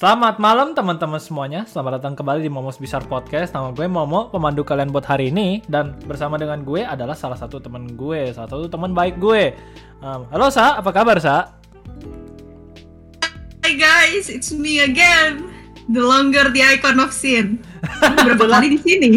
Selamat malam teman-teman semuanya. Selamat datang kembali di Momos Besar Podcast. Nama gue Momo, pemandu kalian buat hari ini. Dan bersama dengan gue adalah salah satu teman gue, salah satu teman baik gue. Um, halo Sa, apa kabar Sa? Hi guys, it's me again. The longer the icon of sin. Berapa kali di sini?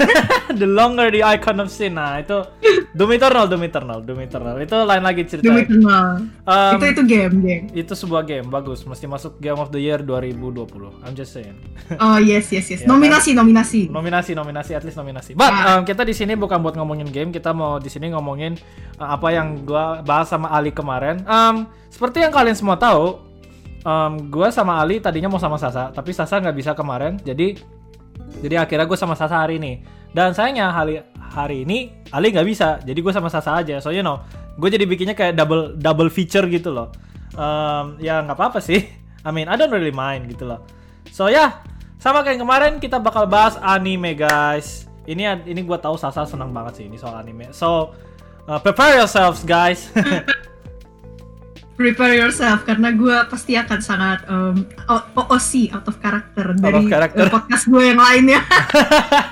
the longer the icon of sin. Nah, itu Doom Eternal, Doom Eternal, Doom Eternal. Itu lain lagi cerita. Doom Eternal. Um, itu itu game, game. Itu sebuah game bagus, mesti masuk Game of the Year 2020. I'm just saying. Oh, yes, yes, yes. Ya, nominasi, nominasi. Nominasi, nominasi, at least nominasi. But Ah. um, kita di sini bukan buat ngomongin game, kita mau di sini ngomongin uh, apa yang gua bahas sama Ali kemarin. Um, seperti yang kalian semua tahu, um, gua sama Ali tadinya mau sama Sasa, tapi Sasa nggak bisa kemarin, jadi jadi akhirnya gue sama Sasa hari ini. Dan sayangnya hari hari ini Ali nggak bisa, jadi gue sama Sasa aja. So you know, gue jadi bikinnya kayak double double feature gitu loh. Um, ya nggak apa-apa sih. I mean, I don't really mind gitu loh. So ya, sama kayak kemarin kita bakal bahas anime guys. Ini ini gue tahu Sasa senang banget sih ini soal anime. So uh, prepare yourselves guys. Prepare yourself karena gue pasti akan sangat um, OOC out of character dari character. uh, podcast gue yang lainnya.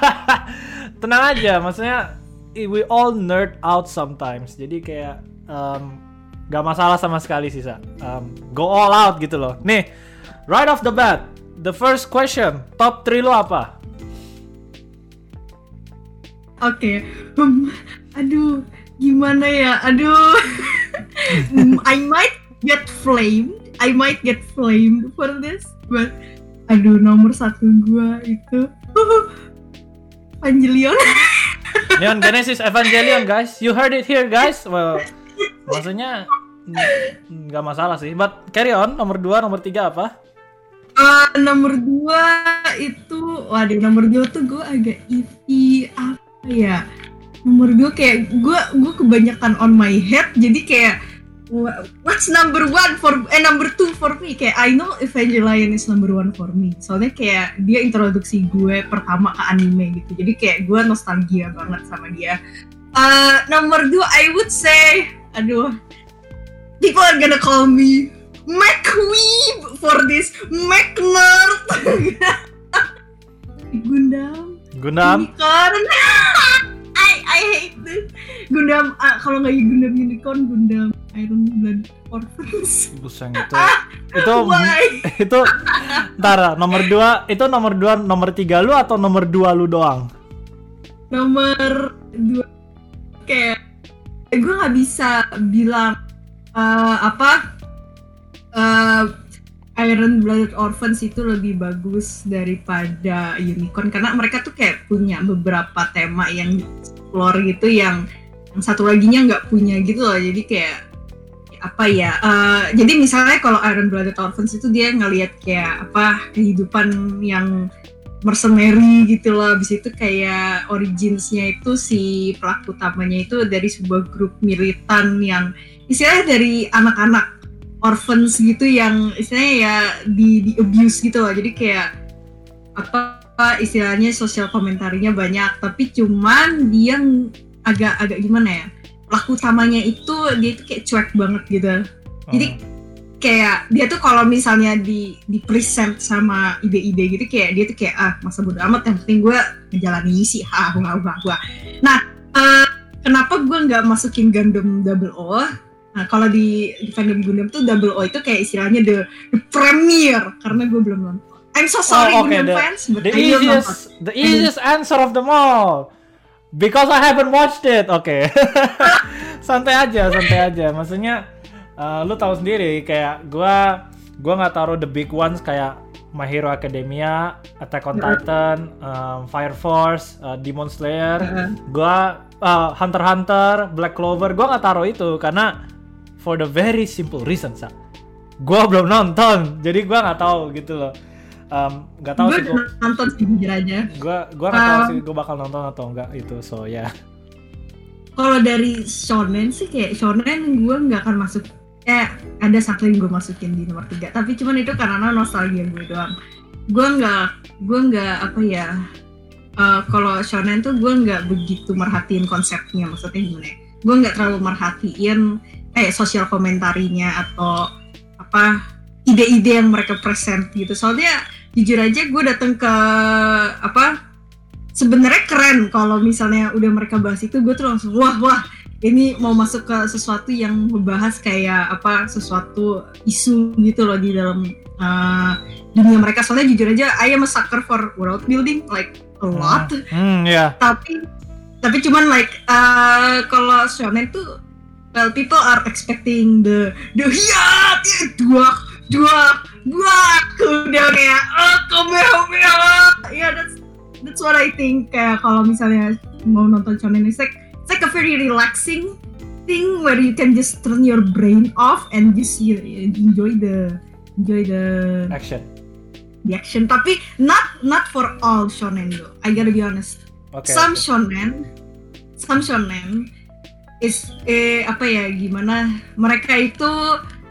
Tenang aja, maksudnya we all nerd out sometimes. Jadi kayak um, gak masalah sama sekali sih Sa. Um, go all out gitu loh. Nih, right off the bat, the first question, top 3 lo apa? Oke, Hmm, aduh, gimana ya? Aduh, I might get flamed. I might get flamed for this, but aduh nomor satu gua itu Evangelion. Neon Genesis Evangelion guys, you heard it here guys. Well, maksudnya nggak masalah sih. But carry on, nomor 2, nomor 3 apa? Eh, nomor dua itu, waduh nomor dua tuh gue agak iffy apa ya? Nomor dua kayak gue gue kebanyakan on my head, jadi kayak what's number one for eh number two for me? Kayak I know Evangelion is number one for me. Soalnya kayak dia introduksi gue pertama ke anime gitu. Jadi kayak gue nostalgia banget sama dia. Eh, nomor dua I would say aduh people are gonna call me McWeeb for this. McNerd. Gundam. Gundam. Unicorn I I hate this Gundam ah, kalau nggak Gundam Unicorn Gundam Iron Blood Orphans Buseng itu. itu Why? itu ntar nomor 2 itu nomor 2 nomor 3 lu atau nomor 2 lu doang? nomor dua kayak gue nggak bisa bilang eh, apa eh, Iron Blooded Orphans itu lebih bagus daripada Unicorn karena mereka tuh kayak punya beberapa tema yang explore gitu yang yang satu laginya nggak punya gitu loh. Jadi kayak apa ya eh, jadi misalnya kalau Iron Blooded Orphans itu dia ngelihat kayak apa kehidupan yang mercenary gitu loh. Habis itu kayak originsnya itu si pelaku utamanya itu dari sebuah grup militan yang istilahnya dari anak-anak orphans gitu yang istilahnya ya di, di abuse gitu loh. Jadi kayak apa istilahnya sosial komentarinya banyak tapi cuman dia agak agak gimana ya pelaku utamanya itu dia itu kayak cuek banget gitu. Jadi, Hmm. kayak dia tuh kalau misalnya di di present sama ide-ide gitu kayak dia tuh kayak ah masa bodo amat yang penting gue ngejalanin misi ah gua gua gua. Nah eh, kenapa gue nggak masukin Gundam Double O? Nah kalau di, di fandom Gundam tuh Double O itu kayak istilahnya the, the premiere karena gue belum nonton I'm so sorry Oh, okay, the- fans but the I easiest the easiest answer of them all. Because I haven't watched it. Oke. santai aja, santai aja. Maksudnya uh, lu tahu sendiri kayak gua gua nggak taruh the big ones kayak My Hero Academia, Attack on Titan, um, Fire Force, uh, Demon Slayer, Heeh. gua uh, Hunter Hunter, Black Clover, gua nggak taruh itu karena for the very simple reason, sa. Gua belum nonton, jadi gua nggak tahu gitu loh. Um, nggak tahu gue sih gua, nonton sih jujur aja. Gua gua nggak tahu Um, sih gua bakal nonton atau enggak itu, so ya. kalau dari shonen sih kayak shonen gue nggak akan masuk. Eh ada satu yang gue masukin di nomor tiga. Tapi cuman itu karena nostalgia gue doang. Gue nggak gue nggak apa ya eh, kalau shonen tuh gue nggak begitu merhatiin konsepnya maksudnya gimana ya. Gue nggak terlalu merhatiin kayak sosial komentarinya atau apa ide-ide yang mereka present gitu. Soalnya jujur aja gue datang ke apa sebenarnya keren kalau misalnya udah mereka bahas itu gue tuh langsung wah wah ini mau masuk ke sesuatu yang membahas kayak apa sesuatu isu gitu loh di dalam uh, dunia mereka soalnya jujur aja I am a sucker for world building like a lot Hmm, ya. tapi tapi cuman like uh, kalau shonen tuh well people are expecting the the hiat dua dua dua udah kayak oh kamehameha yeah that's that's what I think kayak kalau misalnya mau nonton shonen it's like it's like a very relaxing thing where you can just turn your brain off and just you, enjoy the enjoy the Action. the action tapi not not for all shonen though I gotta be honest Oke. some oke. shonen some shonen is eh apa ya gimana mereka itu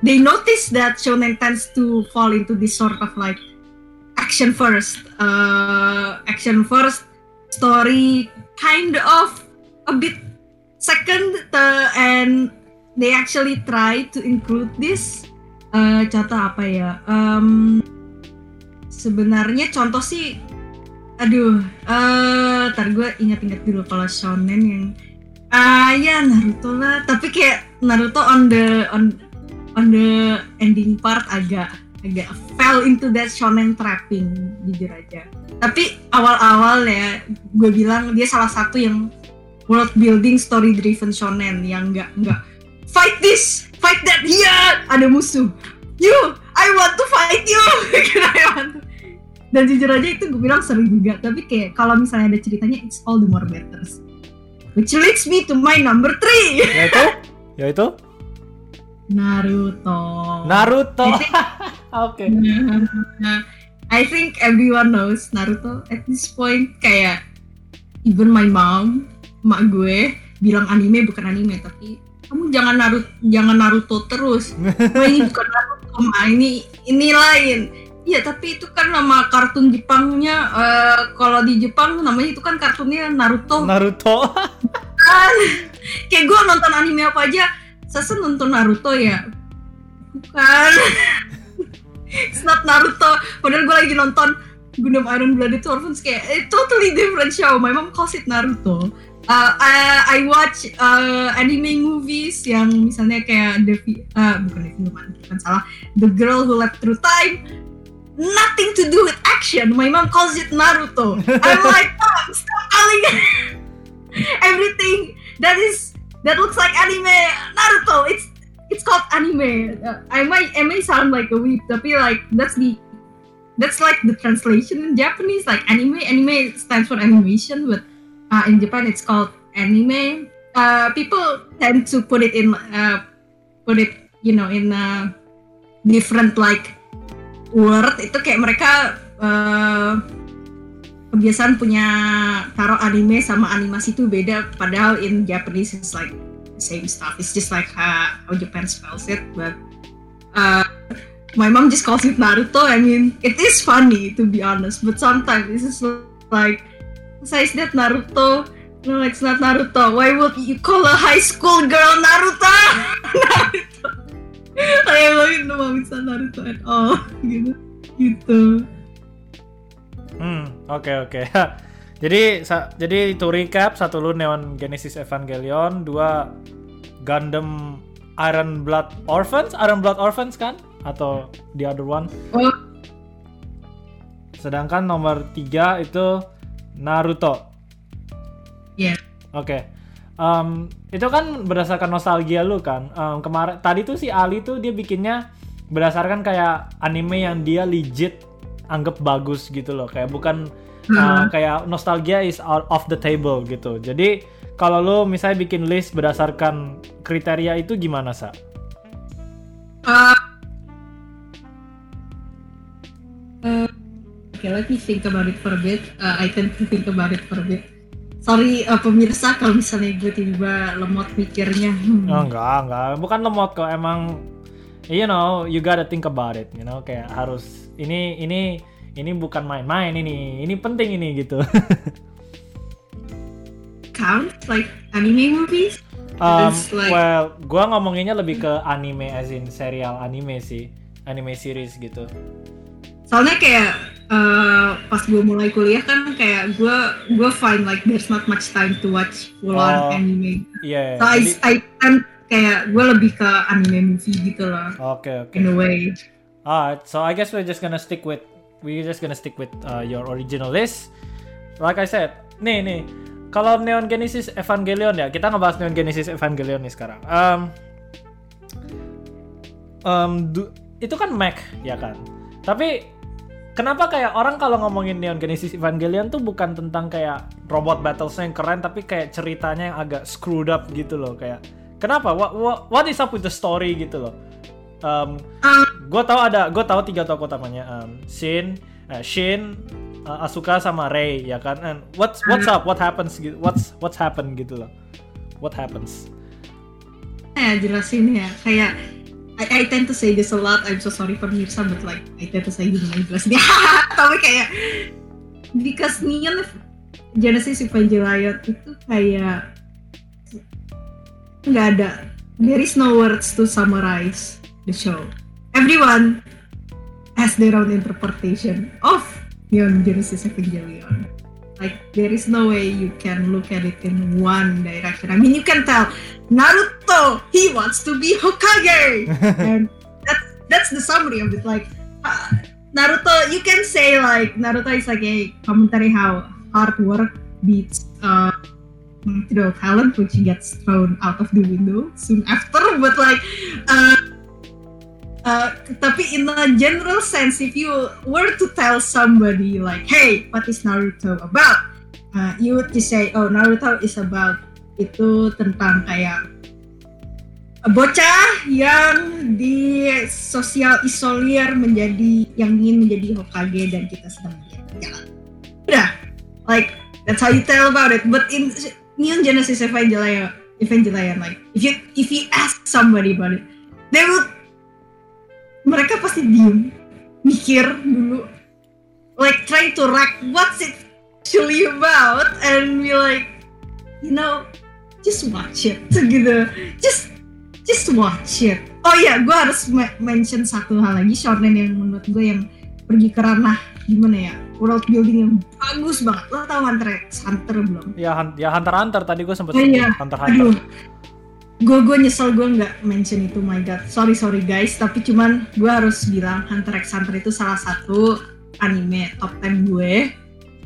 they notice that shonen tends to fall into this sort of like action first uh, action first story kind of a bit second uh, and they actually try to include this. Uh, contoh apa ya? Um, sebenarnya contoh sih aduh eh tar gue ingat-ingat dulu kalau shonen yang ah ya Naruto lah. Tapi kayak Naruto on the on on the ending part agak agak fell into that shonen trapping jujur aja. Tapi awal-awal ya gue bilang dia salah satu yang world building story driven shonen yang nggak nggak fight this fight that iya ada musuh. You I want to fight you. I want to. Dan jujur aja itu gue bilang seru juga. Tapi kayak kalau misalnya ada ceritanya it's all the more better which leads me to my number three. Yaitu? Yaitu? Naruto. Naruto. Oke. I think everyone knows Naruto. At this point kayak even my mom mak gue bilang anime bukan anime tapi kamu jangan Naruto jangan Naruto terus. Oh, ini bukan Naruto ma. Ini ini lain. Iya tapi itu kan nama kartun Jepangnya eh, kalau di Jepang namanya itu kan kartunnya Naruto. Naruto. kan. Kayak gue nonton anime apa aja Sasa nonton Naruto ya. Bukan. It's not Naruto. Padahal gue lagi nonton Gundam Iron Blooded Orphans kayak eh, totally different show. My mom calls it Naruto. Uh, I, I watch uh, anime movies yang misalnya kayak Devi, uh, bukan Devi bukan, bukan salah. The Girl Who Left Through Time. Nothing to do with action. My mom calls it Naruto. I'm like mom stop calling it everything that is that looks like anime Naruto. It's it's called anime. Uh, I might I may sound like a weep, tapi like that's the that's like the translation in Japanese. Like anime, anime stands for animation, but uh, in Japan it's called anime. Uh, people tend to put it in uh, put it you know in a different like word. Itu kayak mereka uh, kebiasaan punya taruh anime sama animasi itu beda padahal in Japanese it's like the same stuff. It's just like how Japan spells it but uh, my mom just calls it Naruto. I mean it is funny to be honest but sometimes this is like besides that Naruto no it's not Naruto. Why would you call a high school girl Naruto? Naruto. I it's not Naruto at all. Gitu gitu Hmm, oke oke. jadi sa- jadi itu recap satu lu Neon Genesis Evangelion, dua Gundam Iron Blood Orphans, Iron Blood Orphans kan? Atau the other one? oh Sedangkan nomor tiga itu Naruto. Iya. Oke. Em, itu kan berdasarkan nostalgia lu kan. Em, kemarin tadi tuh si Ali tuh dia bikinnya berdasarkan kayak anime yang dia legit anggap bagus gitu loh. Kayak bukan uh, Hmm. kayak nostalgia is out of the table gitu. Jadi kalau lu misalnya bikin list berdasarkan kriteria itu gimana sa? Uh, uh, okay, let me think about it for a bit. Uh, I tend to think about it for a bit. Sorry uh, pemirsa kalau misalnya gue tiba lemot mikirnya. Hmm. Oh, enggak, enggak. Bukan lemot kok. Emang you know, you gotta think about it, you know, kayak harus ini ini ini bukan main-main ini. Ini penting ini gitu. Count like anime movies? Um, like- well, gua ngomonginnya lebih ke anime as in serial anime sih. anime series gitu. soalnya kayak eh, pas gue mulai kuliah kan kayak gue gue find like there's not much time to watch full Oh. on anime Iya. so I, jadi- I tend kayak gue lebih ke anime movie gitu loh Oke oke. in a way Alright, so I guess we're just gonna stick with we're just gonna stick with uh, your original list. Like I said, nih nih, kalau Neon Genesis Evangelion ya, kita ngebahas Neon Genesis Evangelion nih sekarang. Um, um, du- itu kan Mac ya kan, tapi kenapa kayak orang kalau ngomongin Neon Genesis Evangelion tuh bukan tentang kayak robot battlesnya yang keren, tapi kayak ceritanya yang agak screwed up gitu loh, kayak kenapa? What, what, what is up with the story gitu loh? Um, gue tahu ada gue tahu tiga tokoh utamanya. Um, Shin uh, Shin uh, Asuka sama Rei ya kan? And what's what's up? What happens what's what's happen gitu loh. What happens? Ya jelasin ya kayak I, I tend to say this a lot. I'm so sorry for Mirsa but like I tend to say lagi jelasin tapi kayak because Neon Genesis Evangelion itu kayak nggak ada. There is no words to summarize the show. Everyone has their own interpretation of Neon Genesis Evangelion. Like there is no way you can look at it in one direction. I mean you can tell Naruto, he wants to be Hokage, and that's that's the summary of it. Like uh, Naruto, you can say like Naruto is like a commentary how hard work beats uh, know talent, which gets thrown out of the window soon after. But like, uh, uh, tapi in a general sense, if you were to tell somebody like, "Hey, what is Naruto about?" Uh, you would just say, "Oh, Naruto is about itu tentang kayak bocah yang di sosial isolir menjadi yang ingin menjadi Hokage dan kita sedang melihat jalan. Udah, like that's how you tell about it. But in Neon Genesis Evangelion, Evangelion, like if you if you ask somebody about it, they will mereka pasti diem, mikir dulu, like trying to rack what's it actually about, and be like, you know, just watch it gitu. Just just watch it. Oh iya gue harus me- mention satu hal lagi shonen yang menurut gue yang pergi ke ranah gimana ya world building yang bagus banget. Lo tau Hunter x Hunter belum? Ya Han- ya Hunter Hunter tadi gue sempet Oh, sebut iya. Hunter Hunter. Aduh. Gue gue nyesel gue nggak mention itu my god. Sorry sorry guys. Tapi cuman gue harus bilang Hunter x Hunter itu salah satu anime top 10 gue.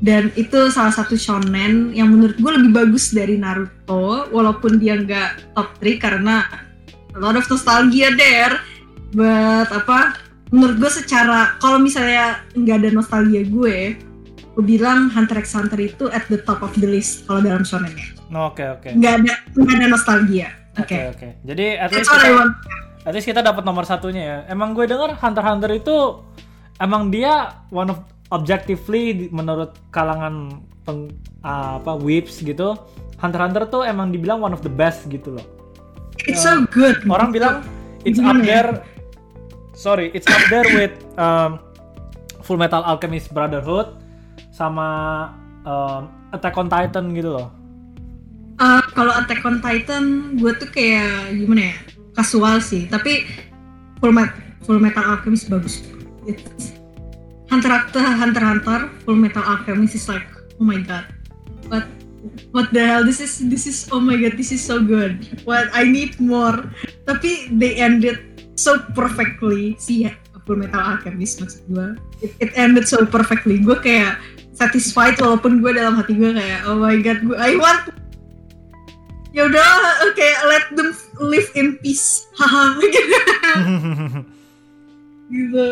Dan itu salah satu shonen yang menurut gue lebih bagus dari Naruto walaupun dia nggak top 3 karena a lot of nostalgia there. But apa menurut gue secara kalau misalnya nggak ada nostalgia gue gue bilang Hunter x Hunter itu at the top of the list kalau dalam shonen ya. No, oke oke. Nggak ada nggak ada nostalgia. Oke oke. oke. Jadi at least that's kita, at least kita dapat nomor satunya ya. Emang gue dengar Hunter x Hunter itu emang dia one of objectively menurut kalangan peng, ah, apa whips gitu Hunter x Hunter tuh emang dibilang one of the best gitu loh. It's so good. Orang bilang it's up ya? there sorry it's up there with um, Full Metal Alchemist Brotherhood sama um, Attack on Titan gitu loh. Uh, kalau Attack on Titan gue tuh kayak gimana ya? Kasual sih tapi Full, Met- Full Metal Alchemist bagus. Hunter Hunter x Hunter Full Metal Alchemist is like oh my god. What what the hell? This is this is oh my god this is so good. What I need more. Tapi they ended so perfectly sih ya Full Metal Alchemist maksud gue it, it ended so perfectly. Gue kayak satisfied walaupun gue dalam hati gue kayak oh my god gue I want ya udah oke let them live in peace. Haha. Gitu.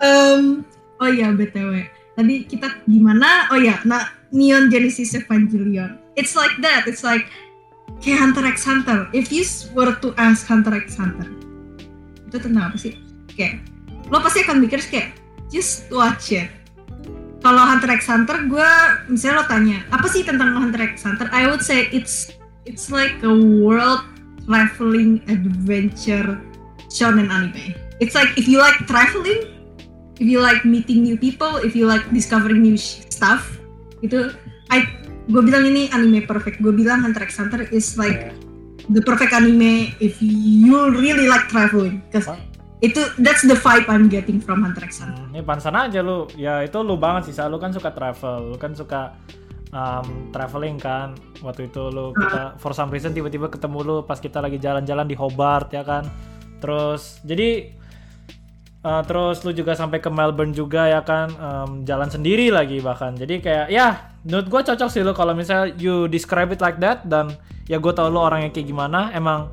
Em, oh iya btw tadi kita gimana? Oh ya nah Neon Genesis Evangelion. It's like that. It's like kayak Hunter x Hunter. If you were to ask Hunter x Hunter itu tentang apa sih kayak lo pasti akan mikir kayak just watch it kalau Hunter x Hunter gue misalnya lo tanya apa sih tentang Hunter x Hunter I would say it's it's like a world traveling adventure shonen anime. It's like if you like traveling, if you like meeting new people, if you like discovering new stuff, itu I gue bilang ini anime perfect. Gue bilang Hunter x Hunter is like the perfect anime if you really like traveling. Cause Huh? itu that's the vibe I'm getting from Hunter x Hunter. Hmm, ini pansan aja lu. Ya itu lu banget sih, lu kan suka travel, lu kan suka um, traveling kan. Waktu itu lu kita for some reason tiba-tiba ketemu lu pas kita lagi jalan-jalan di Hobart ya kan. Terus jadi uh, terus lu juga sampai ke Melbourne juga ya kan, um, jalan sendiri lagi bahkan. Jadi kayak ya menurut gue cocok sih lu kalau misalnya you describe it like that dan ya gue tau lu orangnya kayak gimana. Emang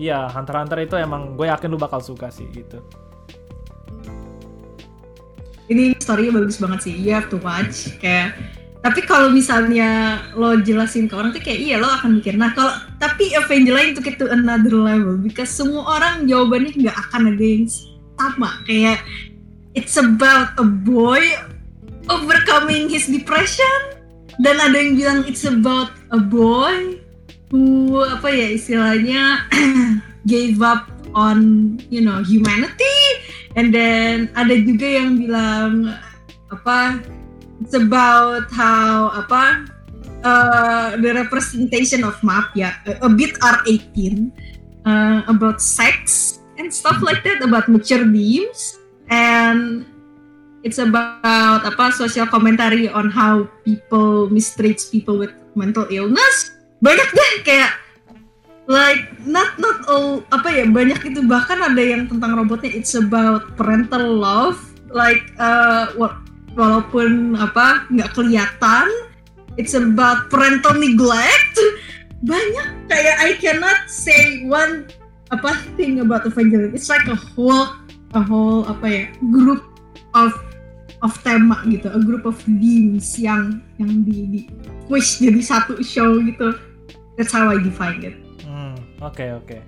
Iya, Hunter Hunter itu emang gue yakin lu bakal suka sih gitu. Ini story bagus banget sih, you have to watch. Kayak tapi kalau misalnya lo jelasin ke orang tuh kayak iya lo akan mikir. Nah kalau tapi Evangeline took it to another level because semua orang jawabannya nggak akan ada yang sama. Kayak it's about a boy overcoming his depression dan ada yang bilang it's about a boy who apa ya istilahnya gave up on you know humanity. And then ada juga yang bilang apa it's about how apa uh, the representation of maaf ya a, a bit R18 uh, about sex and stuff like that about mature themes and it's about apa social commentary on how people mistreats people with mental illness. Banyak deh kayak like not not all apa ya banyak itu. Bahkan ada yang tentang robotnya it's about parental love. Like uh, walaupun apa nggak kelihatan it's about parental neglect. Banyak kayak I cannot say one apa thing about Evangelion. It's like a whole a whole apa ya group of of tema gitu a group of themes yang yang di, di push jadi satu show gitu that's how I define it Oke okay, oke. Okay.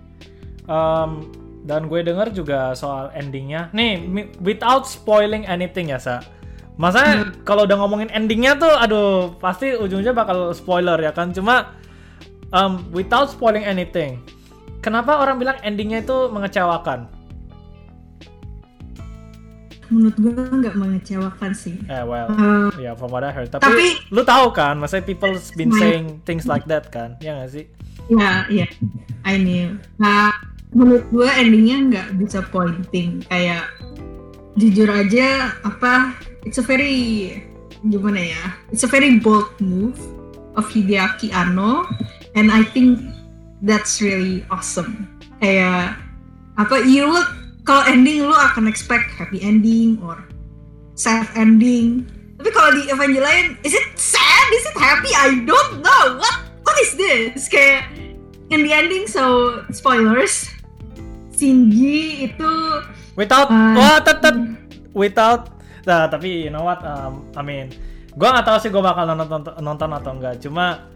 Um, dan gue denger juga soal endingnya. Nih, without spoiling anything ya sa. Masa hmm. kalau udah ngomongin endingnya tuh, aduh pasti ujungnya bakal spoiler ya kan. Cuma um, without spoiling anything, kenapa orang bilang endingnya itu mengecewakan? Menurut gue nggak mengecewakan sih. Eh well, uh, ya yeah, from what I heard. Tapi, tapi lu tahu kan, maksudnya people been saying things like that kan, ya nggak sih? Iya, iya. I knew. Nah, menurut gue endingnya nggak bisa pointing. Kayak jujur aja apa, it's a very gimana ya? It's a very bold move of Hideaki Anno, and I think that's really awesome. Kayak apa? You look kalau ending lu akan expect happy ending or sad ending. Tapi kalau di Evangelion, is it sad? Is it happy? I don't know. What what is this? Kayak in the ending so spoilers. Shinji itu without uh, oh tetep without nah, tapi you know what um, I mean gue nggak tahu sih gue bakal nonton nonton atau enggak cuma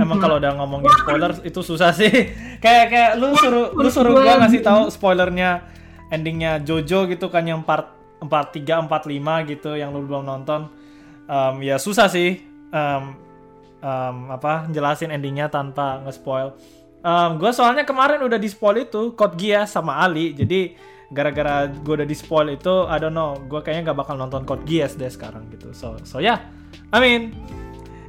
emang kalau udah ngomongin spoiler itu susah sih kayak kayak lu suruh lu suruh gue ngasih tahu spoilernya endingnya Jojo gitu kan yang part empat tiga empat lima gitu yang lu belum nonton um, ya susah sih um, um, apa jelasin endingnya tanpa nge-spoil. Um, gue soalnya kemarin udah di spoil itu Code Geass sama Ali, jadi gara-gara gue udah di spoil itu, I don't know, gue kayaknya gak bakal nonton Code Geass deh sekarang gitu. So, so ya, yeah. I mean,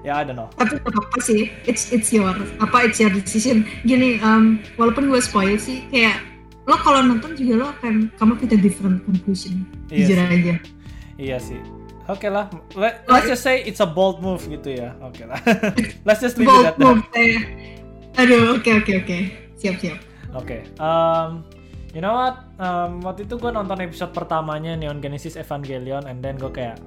ya yeah, I don't know. Tapi apa sih, it's it's your apa it's your decision. Gini, um, walaupun gue spoil sih, kayak lo kalau nonton juga lo akan kamu kita different conclusion, iya jujur aja. Iya sih Oke okay lah, Let, let's just say it's a bold move gitu ya. Oke okay lah. let's just leave bold it at that. Move, eh. Aduh, oke okay, oke okay, oke. Okay. Siap siap. Oke. Okay. Um, you know what? Um, waktu itu gue nonton episode pertamanya Neon Genesis Evangelion, and then gue kayak,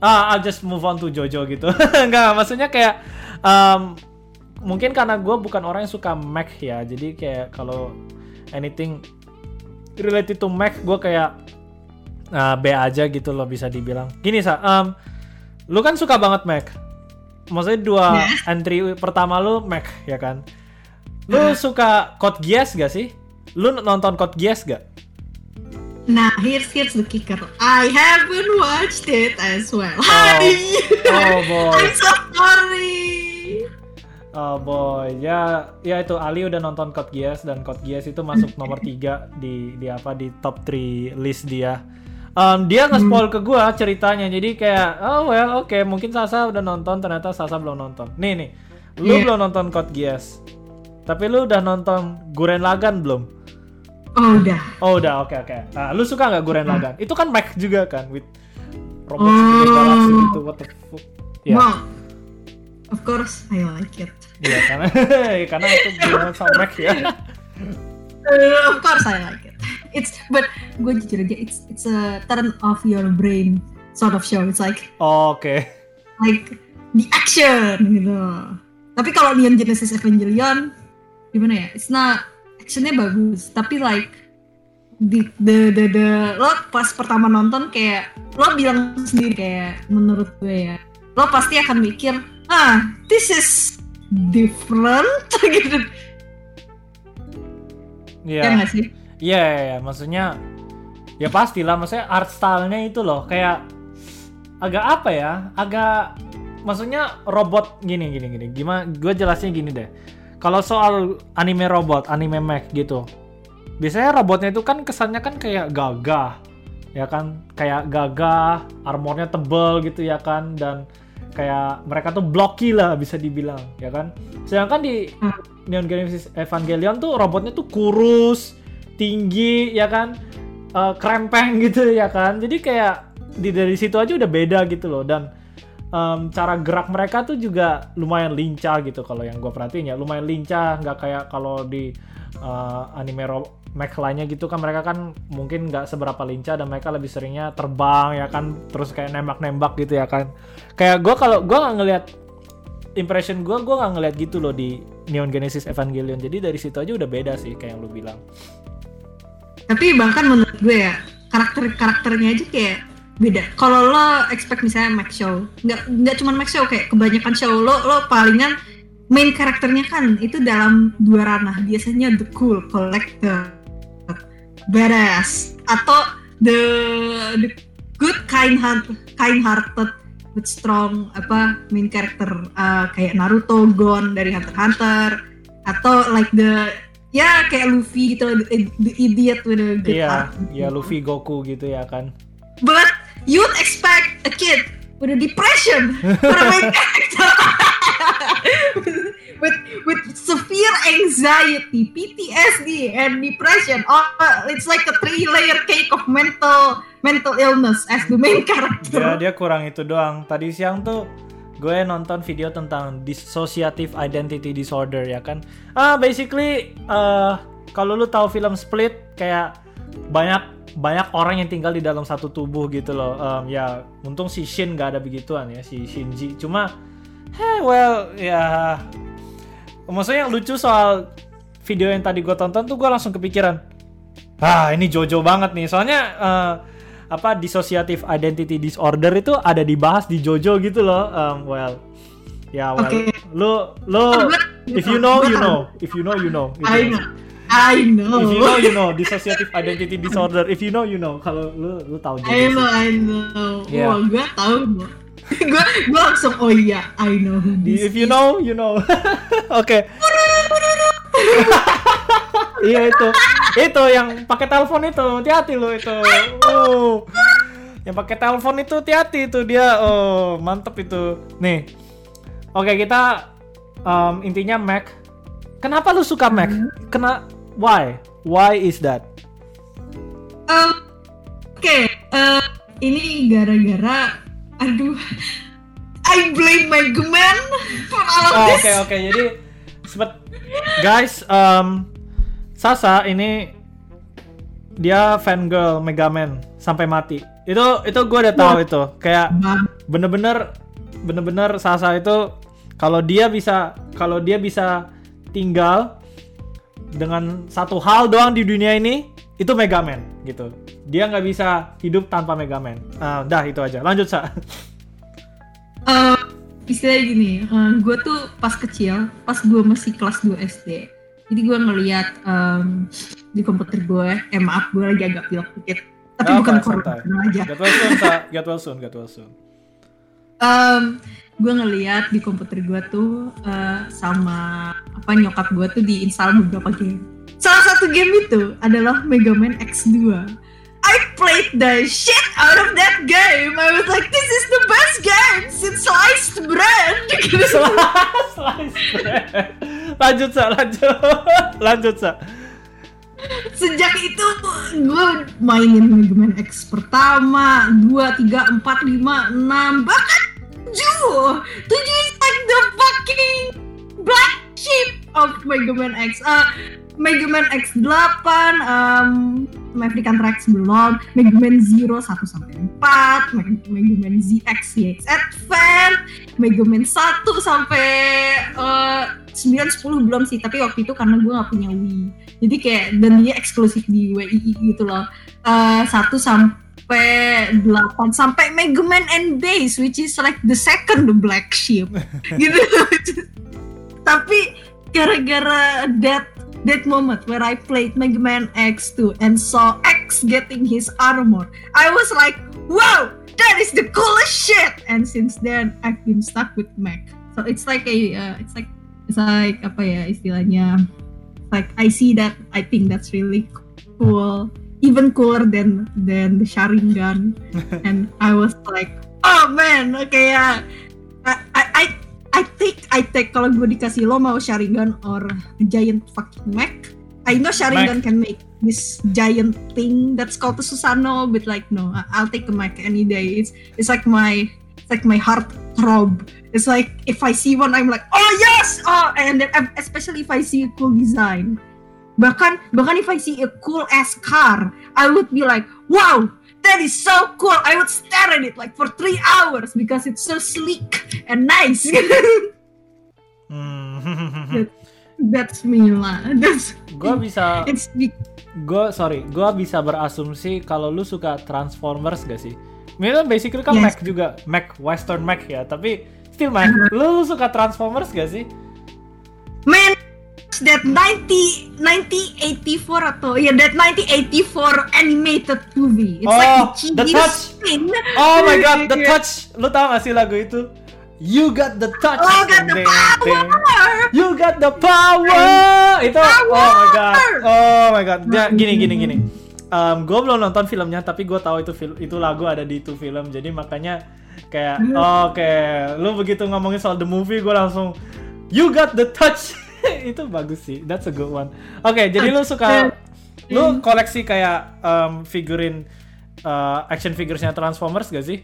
ah, I'll just move on to Jojo gitu. Enggak, maksudnya kayak, um, mungkin karena gue bukan orang yang suka mech ya, jadi kayak kalau anything related to mech, gue kayak uh, B aja gitu loh bisa dibilang. Gini sa, um, lu kan suka banget Mac. Maksudnya dua yeah. entry pertama lu Mac ya kan. Lu uh. suka Code Geass gak sih? Lu nonton Code Geass gak? Nah, here's here's the kicker. I haven't watched it as well. Oh, oh boy. I'm so sorry. Oh boy, ya ya itu Ali udah nonton Code Geass dan Code Geass itu masuk nomor 3 di di apa di top 3 list dia um, dia nge-spoil hmm. ke gue ceritanya jadi kayak oh well oke okay. mungkin Sasa udah nonton ternyata Sasa belum nonton nih nih lu yeah. belum nonton Code Geass tapi lu udah nonton Guren Lagan belum Oh udah. Oh udah, oke oke. Nah, lu suka nggak Gurren Hmm. Lagann? Itu kan mech juga kan, with robot Oh. segede galaksi gitu. What the fuck? Ya, Wow. Of course, I like it. iya karena karena itu Gurren sama mech ya. Uh, of course, I like it. It's but gue jujur aja, it's it's a turn off your brain sort of show. It's like Oke. like the action gitu. Tapi kalau Neon Genesis Evangelion gimana ya? It's not actionnya bagus, tapi like the the the, the lo pas pertama nonton kayak lo bilang sendiri kayak menurut gue ya lo pasti akan mikir ah this is different gitu Iya. ya nggak sih Iya, iya, iya. maksudnya ya pastilah, maksudnya art style-nya itu loh kayak agak apa ya? Agak maksudnya robot gini gini gini. Gimana gue jelasnya gini deh. Kalau soal anime robot, anime mech gitu. Biasanya robotnya itu kan kesannya kan kayak gagah. Ya kan? Kayak gagah, armornya tebel gitu ya kan dan kayak mereka tuh blocky lah bisa dibilang, ya kan? Sedangkan di Hmm. Neon Genesis Evangelion tuh robotnya tuh kurus, tinggi ya kan Eh, krempeng gitu ya kan jadi kayak di dari situ aja udah beda gitu loh dan em, cara gerak mereka tuh juga lumayan lincah gitu kalau yang gue perhatiin ya. Lumayan lincah nggak kayak kalau di eh, anime mech lainnya gitu kan. Mereka kan mungkin nggak seberapa lincah dan mereka lebih seringnya terbang ya kan. Terus kayak nembak-nembak gitu ya kan. Kayak gue kalau gue nggak ngelihat impression gue gue nggak ngelihat gitu loh di Neon Genesis Evangelion. Jadi dari situ aja udah beda sih kayak yang lu bilang. Tapi bahkan menurut gue ya karakter karakternya aja kayak beda. Kalau lo expect misalnya Max Show nggak nggak cuma Max Show kayak kebanyakan show lo lo palingan main karakternya kan itu dalam dua ranah. Biasanya the cool collector badass atau the the good kind heart kind hearted but strong apa main character uh, kayak Naruto Gon dari Hunter Hunter atau like the ya kayak Luffy gitu the, the idiot with a good iya heart. ya Luffy Goku gitu ya kan. But you would expect a kid with a depression with with severe anxiety, PTSD, and depression. Oh, it's like a three-layer cake of mental mental illness as the main character. dia kurang itu doang tadi siang tuh gue nonton video tentang dissociative identity disorder ya kan ah basically eh, kalau lu tahu film Split kayak banyak banyak orang yang tinggal di dalam satu tubuh gitu loh. Em, ya untung si Shin gak ada begituan ya si Shinji. Cuma hey well ya maksudnya yang lucu soal video yang tadi gue tonton tuh gue langsung kepikiran ah ini Jojo banget nih. Soalnya eh, apa dissociative identity disorder itu ada dibahas di Jojo gitu loh. Um, well ya well Oke. lu lu if you know you know. If you know you know. Gitu. I know. If you know you know. Dissociative identity disorder. If you know you know. Kalau lu lu tahu Jojo I know, I know. Yeah. Wah, gue tahu gue. gue langsung oh iya, I know. if you know you know. Oke iya itu. Itu yang pakai telepon itu. Hati-hati lo itu. Oh yang pakai telepon itu hati-hati itu dia. Oh mantep itu. Nih. Oke kita um, intinya Mac. Kenapa lu suka Mac? Kena why? Why is that? Um, Oke, eh, ini gara-gara, aduh, I blame my gemen for all of Oh, this. Oke oke jadi sempet guys um, Sasa ini dia fangirl Megaman sampai mati. Itu itu gue udah tahu itu. Kayak bener-bener bener-bener Sasa itu kalau dia bisa kalau dia bisa tinggal dengan satu hal doang di dunia ini itu Megaman gitu. Dia nggak bisa hidup tanpa Megaman. Ah, dah itu aja. Lanjut sa. eh, istilahnya gini, gue tuh pas kecil, pas gue masih kelas 2 SD, jadi gue ngeliat em, di komputer gue, eh maaf gue lagi agak pilek dikit, tapi Nggak bukan apa, santai. corona aja. Get well soon, sa. Get well soon, get well soon. Em, gue ngeliat di komputer gue tuh eh, sama apa nyokap gue tuh diinstal beberapa game. Salah satu game itu adalah Mega Man X2. I played the shit out of that game. I was like, this is the best game since sliced bread. Slice bread. Lanjut sa, lanjut, lanjut sa. sejak itu gue mainin Mega Man X pertama, 2, 3, 4, 5, 6, bahkan 7 7 is like the fucking black sheep of Mega Man X. Uh, Mega Man X8 um, Maverick Anthrax belum Mega Man Zero 1 sampai 4 Mega, Man ZX CX Advent Mega Man 1 sampai uh, 9 10 belum sih tapi waktu itu karena gue gak punya Wii. Jadi kayak dan dia eksklusif di WII gitu loh. Uh, 1 sampai 8 sampai Mega Man and Base which is like the second the black sheep gitu. Tapi gara-gara that that moment where I played Mega Man X2 and saw X getting his armor I was like wow that is the coolest shit! And since then I've been stuck with Mac. So it's like a uh, it's like it's like apa ya istilahnya? Like I see that I think that's really cool even cooler than than the Sharingan. And I was like oh man kayak I, I, I I take I take kalau gue dikasih lo mau Sharingan or giant fucking mech I know Sharingan Mech. can make this giant thing that's called the Susano but like no I'll take a mech any day. It's it's like my it's like my heart throb. It's like if I see one I'm like oh yes! Oh and then especially if I see a cool design bahkan bahkan if I see a cool ass car I would be like wow that is so cool I would stare at it like for three hours because it's so sleek and nice Hmm. that's me lah that's gue bisa it's gue sorry gue bisa berasumsi kalau lu suka Transformers gak sih? Kan basically kan Yes. Mac juga Mac Western Mac ya tapi still Mac lu, lu suka Transformers gak sih? man that 90 1984 atau ya that 1984 animated movie it's Oh, like The Touch. scene. Oh my god, The Touch. Lu tau gak sih lagu itu? You got the touch. Oh, got the ding. power. You got the power. Itu oh my god. Oh my god. Dia gini gini gini. Um, gue belum nonton filmnya tapi gue tahu itu film itu lagu ada di itu film jadi makanya kayak oke lu begitu ngomongin soal the movie gue langsung you got the touch itu bagus sih. That's a good one. Oke jadi lu suka lu koleksi kayak um, figurin uh, action figuresnya Transformers gak sih?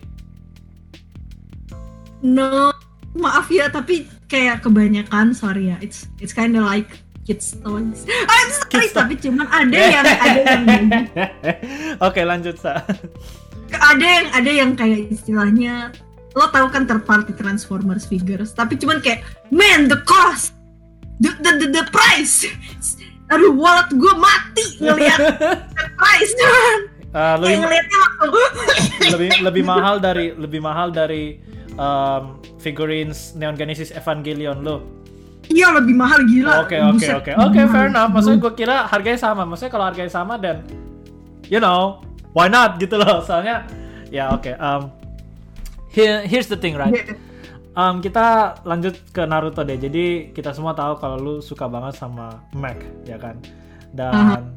No, maaf ya, tapi kayak kebanyakan, sorry ya, it's it's kind of like kids toys. I'm sorry, Kids tapi cuman ada yang ada yang Oke lanjut sa. ada yang ada yang kayak istilahnya lo tahu kan third party Transformers figures, tapi cuman kayak man the cost, the the the, the price, aduh wallet gue mati ngeliat the price Uh, lebih, ngeliatnya langsung lebih lebih mahal dari lebih mahal dari um, figurines Neon Genesis Evangelion lo. iya lebih mahal gila. Oke oke oke oke fair enough. Maksudnya gue kira harganya sama. Maksudnya kalau harganya sama dan you know why not gitu loh. Soalnya ya oke. um, here, here's the thing right. Um, kita lanjut ke Naruto deh. Jadi kita semua tahu kalau lu suka banget sama Mac, ya kan? Dan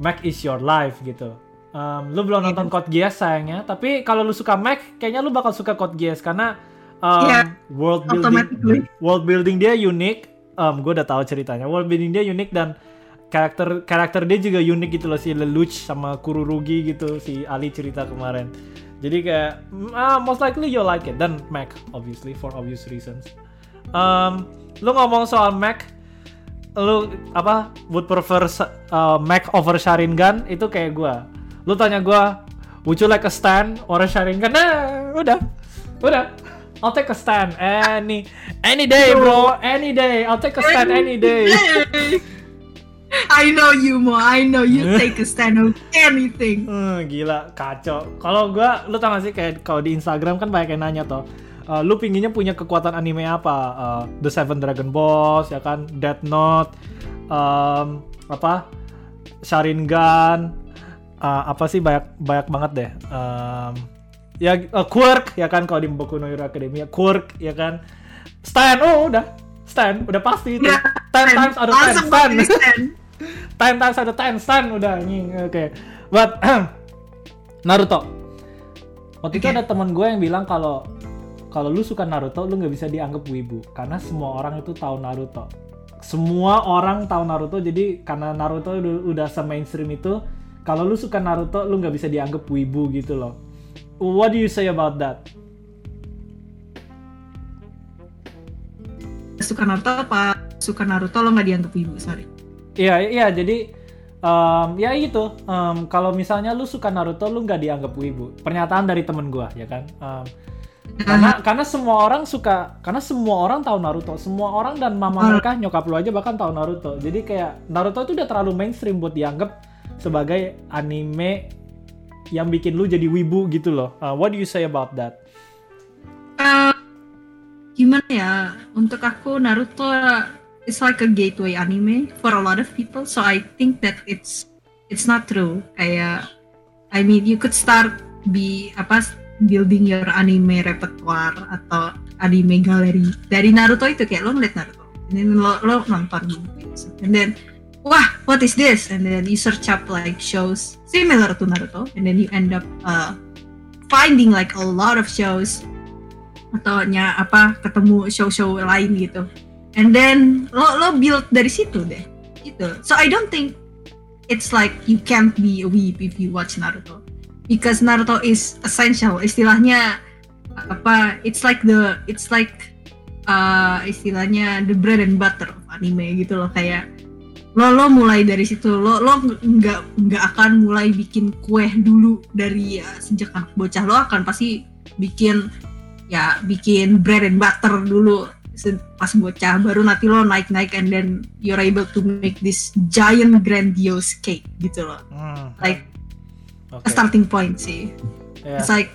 Mac is your life gitu. Um, lu belum nonton Code Geass sayangnya, tapi kalau lu suka Mac, kayaknya lu bakal suka Code Geass karena um, Iya, world building world building dia unik. Um, gue udah tahu ceritanya. World building dia unik dan karakter karakter dia juga unik gitu loh si Lelouch sama Kururugi gitu si Ali cerita kemarin. Jadi kayak mm, ah, most likely you like it dan Mac obviously for obvious reasons. Um, lu ngomong soal Mac, lu apa would prefer uh, Mac over Sharingan itu kayak gua. Lu tanya gua, would you like a stand or a Sharingan? Nah, udah, udah. I'll take a stand any any day, bro. Any day. I'll take a stand any day. I know you Mo, I know you take a stand on anything. Hmm, gila, kacau. Kalau gua, lu tau gak sih kayak kalau di Instagram kan banyak yang nanya toh. uh, lu pinginnya punya kekuatan anime apa? Uh, The Seven Dragon Balls, ya kan? Death Note, um, apa? Sharingan, uh, apa sih banyak banyak banget deh. Um, ya uh, Quirk, ya kan? Kalau di Boku no Hero Academia, Quirk, ya kan? Stan, oh udah. Stan, udah pasti itu. Ya, Ten times out of ten, Langsung Stan. Stand. ten times of ten Stan udah anjing oke but Naruto waktu itu Oke. ada teman gue yang bilang kalau kalau lu suka Naruto lu nggak bisa dianggap wibu karena semua orang itu tahu Naruto semua orang tahu Naruto jadi karena Naruto udah, udah se-mainstream itu kalau lu suka Naruto lu nggak bisa dianggap wibu gitu loh. What do you say about that? suka Naruto apa suka Naruto lo nggak dianggap ibu sorry Iya iya jadi um, ya itu um, kalau misalnya lu suka Naruto lu nggak dianggap wibu. Pernyataan dari temen gua ya kan. Um, karena karena semua orang suka karena semua orang tahu Naruto semua orang dan mama Hmm. mereka nyokap lu aja bahkan tahu Naruto jadi kayak Naruto itu udah terlalu mainstream buat dianggap sebagai anime yang bikin lu jadi wibu gitu loh Uh, what do you say about that Eh, gimana ya untuk aku Naruto it's like a gateway anime for a lot of people so I think that it's it's not true. Kayak I mean you could start be apa building your anime repertoire atau anime gallery dari Naruto itu kayak lo ngeliat Naruto and then lo, lo nonton gitu. And then wah what is this? And then you search up like shows similar to Naruto and then you end up uh, finding like a lot of shows atau nya apa ketemu show-show lain gitu and then lo lo build dari situ deh gitu. So I don't think it's like you can't be a weeb if you watch Naruto. Because Naruto is essential. Istilahnya apa it's like the it's like uh, istilahnya the bread and butter of anime gitu loh. Kayak lo lo mulai dari situ. Lo lo nggak nggak akan mulai bikin kue dulu dari ya, sejak anak bocah lo akan pasti bikin ya bikin bread and butter dulu pas bocah baru nanti lo naik naik and then you're able to make this giant grandiose cake gitu loh. Hmm, like oke. a starting point sih. Ya. It's like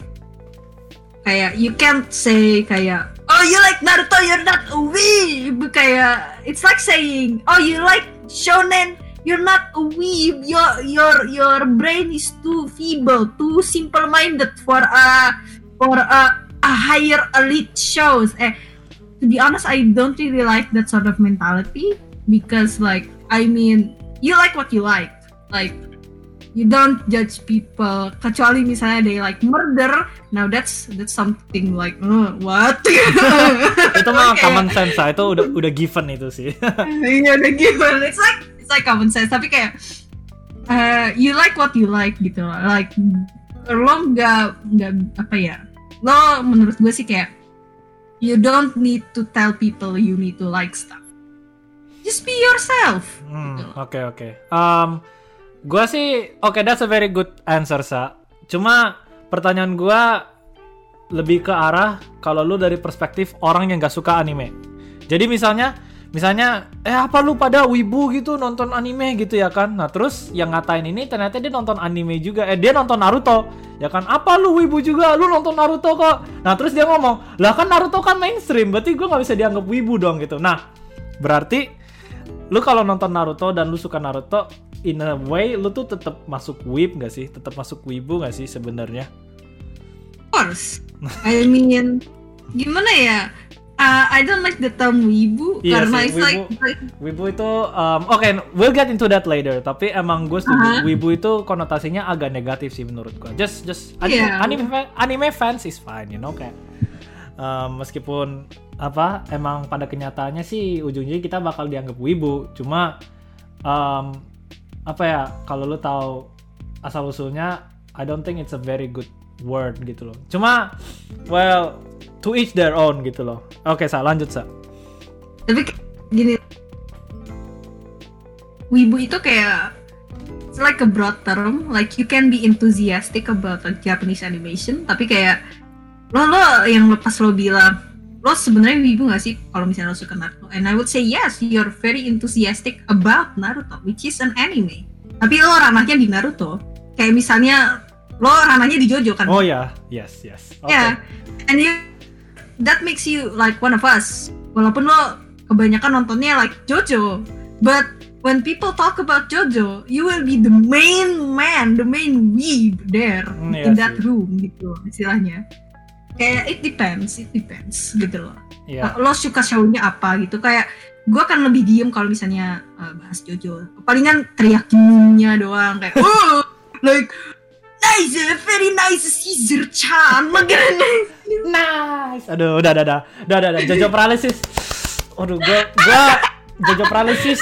kayak you can't say kayak oh you like Naruto you're not a weeb kayak it's like saying oh you like shonen you're not a weeb your your your brain is too feeble too simple minded for a for a, a higher elite shows. Eh to be honest I don't really like that sort of mentality because like I mean you like what you like. Like you don't judge people. Kecuali misalnya they like murder. Now that's that's something like uh, what? Itu mah Kayak- common sense lah. Itu udah udah given itu sih. Iya udah given. It's like it's like common sense. Tapi kayak uh, you like what you like gitu. Like lo nggak nggak apa ya? Lo menurut gue sih kayak you don't need to tell people you need to like stuff just be yourself Hmm, Gitu. oke oke. Um, gua sih oke that's a very good answer sa. Cuma pertanyaan gua lebih ke arah kalau lu dari perspektif orang yang gak suka anime. Jadi misalnya misalnya eh apa lu pada wibu gitu nonton anime gitu ya kan. Nah, terus yang ngatain ini ternyata dia nonton anime juga. Eh dia nonton Naruto. Ya kan apa lu wibu juga lu nonton Naruto kok. Nah, terus dia ngomong, "Lah kan Naruto kan mainstream, berarti gua nggak bisa dianggap wibu dong gitu." Nah, berarti lu kalau nonton Naruto dan lu suka Naruto in a way lu tuh tetap masuk weeb gak sih tetap masuk wibu gak sih sebenarnya Of course. I mean, gimana ya? Uh, I don't like the term wibu Iya karena it's like, wibu. like wibu itu um, oke we'll get into that later tapi emang gue setuju Aha. wibu itu konotasinya agak negatif sih menurut gue just just anime, Iya. anime, anime fans is fine you know kayak um, meskipun apa emang pada kenyataannya sih ujungnya kita bakal dianggap wibu cuma um, apa ya kalau lu tahu asal usulnya I don't think it's a very good word gitu loh. Cuma well to each their own gitu loh. Oke sa lanjut sa. Tapi gini. Wibu itu kayak it's like a broad term. Like you can be enthusiastic about a Japanese animation tapi kayak lo lo yang lepas lo bilang lo sebenarnya wibu gak sih kalau misalnya lo suka Naruto? And I would say yes you're very enthusiastic about Naruto which is an anime. Tapi lo ranahnya di Naruto. Kayak misalnya lo ranahnya di Jojo kan oh ya yes yes oke Yeah, and you that makes you like one of us. Walaupun lo kebanyakan nontonnya like Jojo, but when people talk about Jojo, you will be the main man, the main weeb there Hmm, iya in that sih. room gitu istilahnya. Kayak it depends, it depends gitu loh. Iya. Lo suka show-nya apa gitu kayak gue akan lebih diem kalau misalnya uh, bahas Jojo. Palingan teriak meme-nya doang kayak oh like nice, very nice Caesar Chan, nice. Nice. Aduh, udah, udah, udah, udah, udah, udah. Jojo paralysis. Aduh, gua, gua, Jojo paralysis.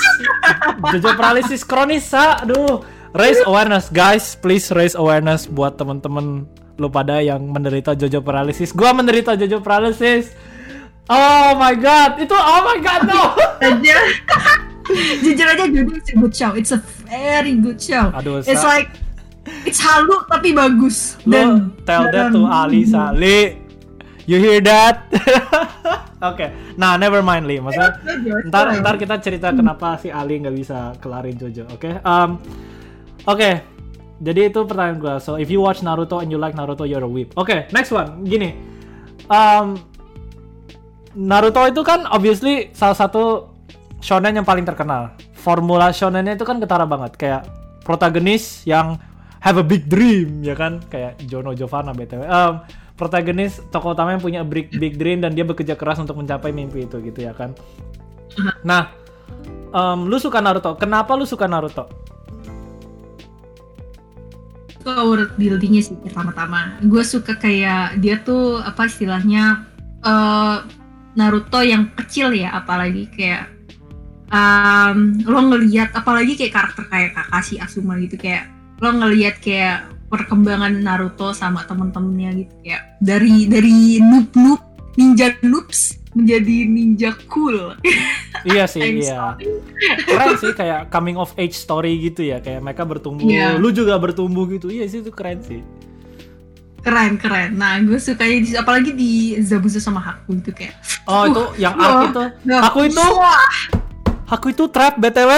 Jojo paralysis kronis, Sa. Aduh. Raise awareness, guys. Please raise awareness buat temen-temen lu pada yang menderita Jojo paralysis. Gua menderita Jojo paralysis. Oh my god, itu oh my god no. aja jujur aja Jojo it's a good show it's a very good show Aduh, it's like it's halu tapi bagus Lu tell that to Ali Sali. You hear that? Oke, nah never mind Li. Maksudnya ntar ntar kita cerita kenapa si Ali nggak bisa kelarin Jojo. Oke, Um, oke. Jadi itu pertanyaan gua. So if you watch Naruto and you like Naruto, you're a weep. Oke, next one. Gini, Um, Naruto itu kan obviously salah satu shonen yang paling terkenal. Formula shonennya itu kan ketara banget. Kayak protagonis yang have a big dream, ya kan? Kayak Jono Giovanna btw. Um, protagonis tokoh utama yang punya big big dream dan dia bekerja keras untuk mencapai mimpi itu gitu ya kan. Nah, um, lu suka Naruto. Kenapa lu suka Naruto? suka world buildingnya sih pertama-tama gue suka kayak dia tuh apa istilahnya eh, Naruto yang kecil ya apalagi kayak um, lo ngelihat apalagi kayak karakter kayak Kakashi Asuma gitu kayak lo ngelihat kayak perkembangan Naruto sama temen-temennya gitu kayak dari dari noob noob ninja noobs menjadi ninja cool iya sih, I'm iya. Keren sih kayak coming of age story gitu ya, kayak mereka bertumbuh, Iya. lu juga bertumbuh gitu. Iya sih itu keren sih. keren keren nah gue sukanya di, apalagi di Zabuza sama Haku itu kayak Oh, itu yang wah, arc itu. Nah, Aku itu Haku itu trap BTW.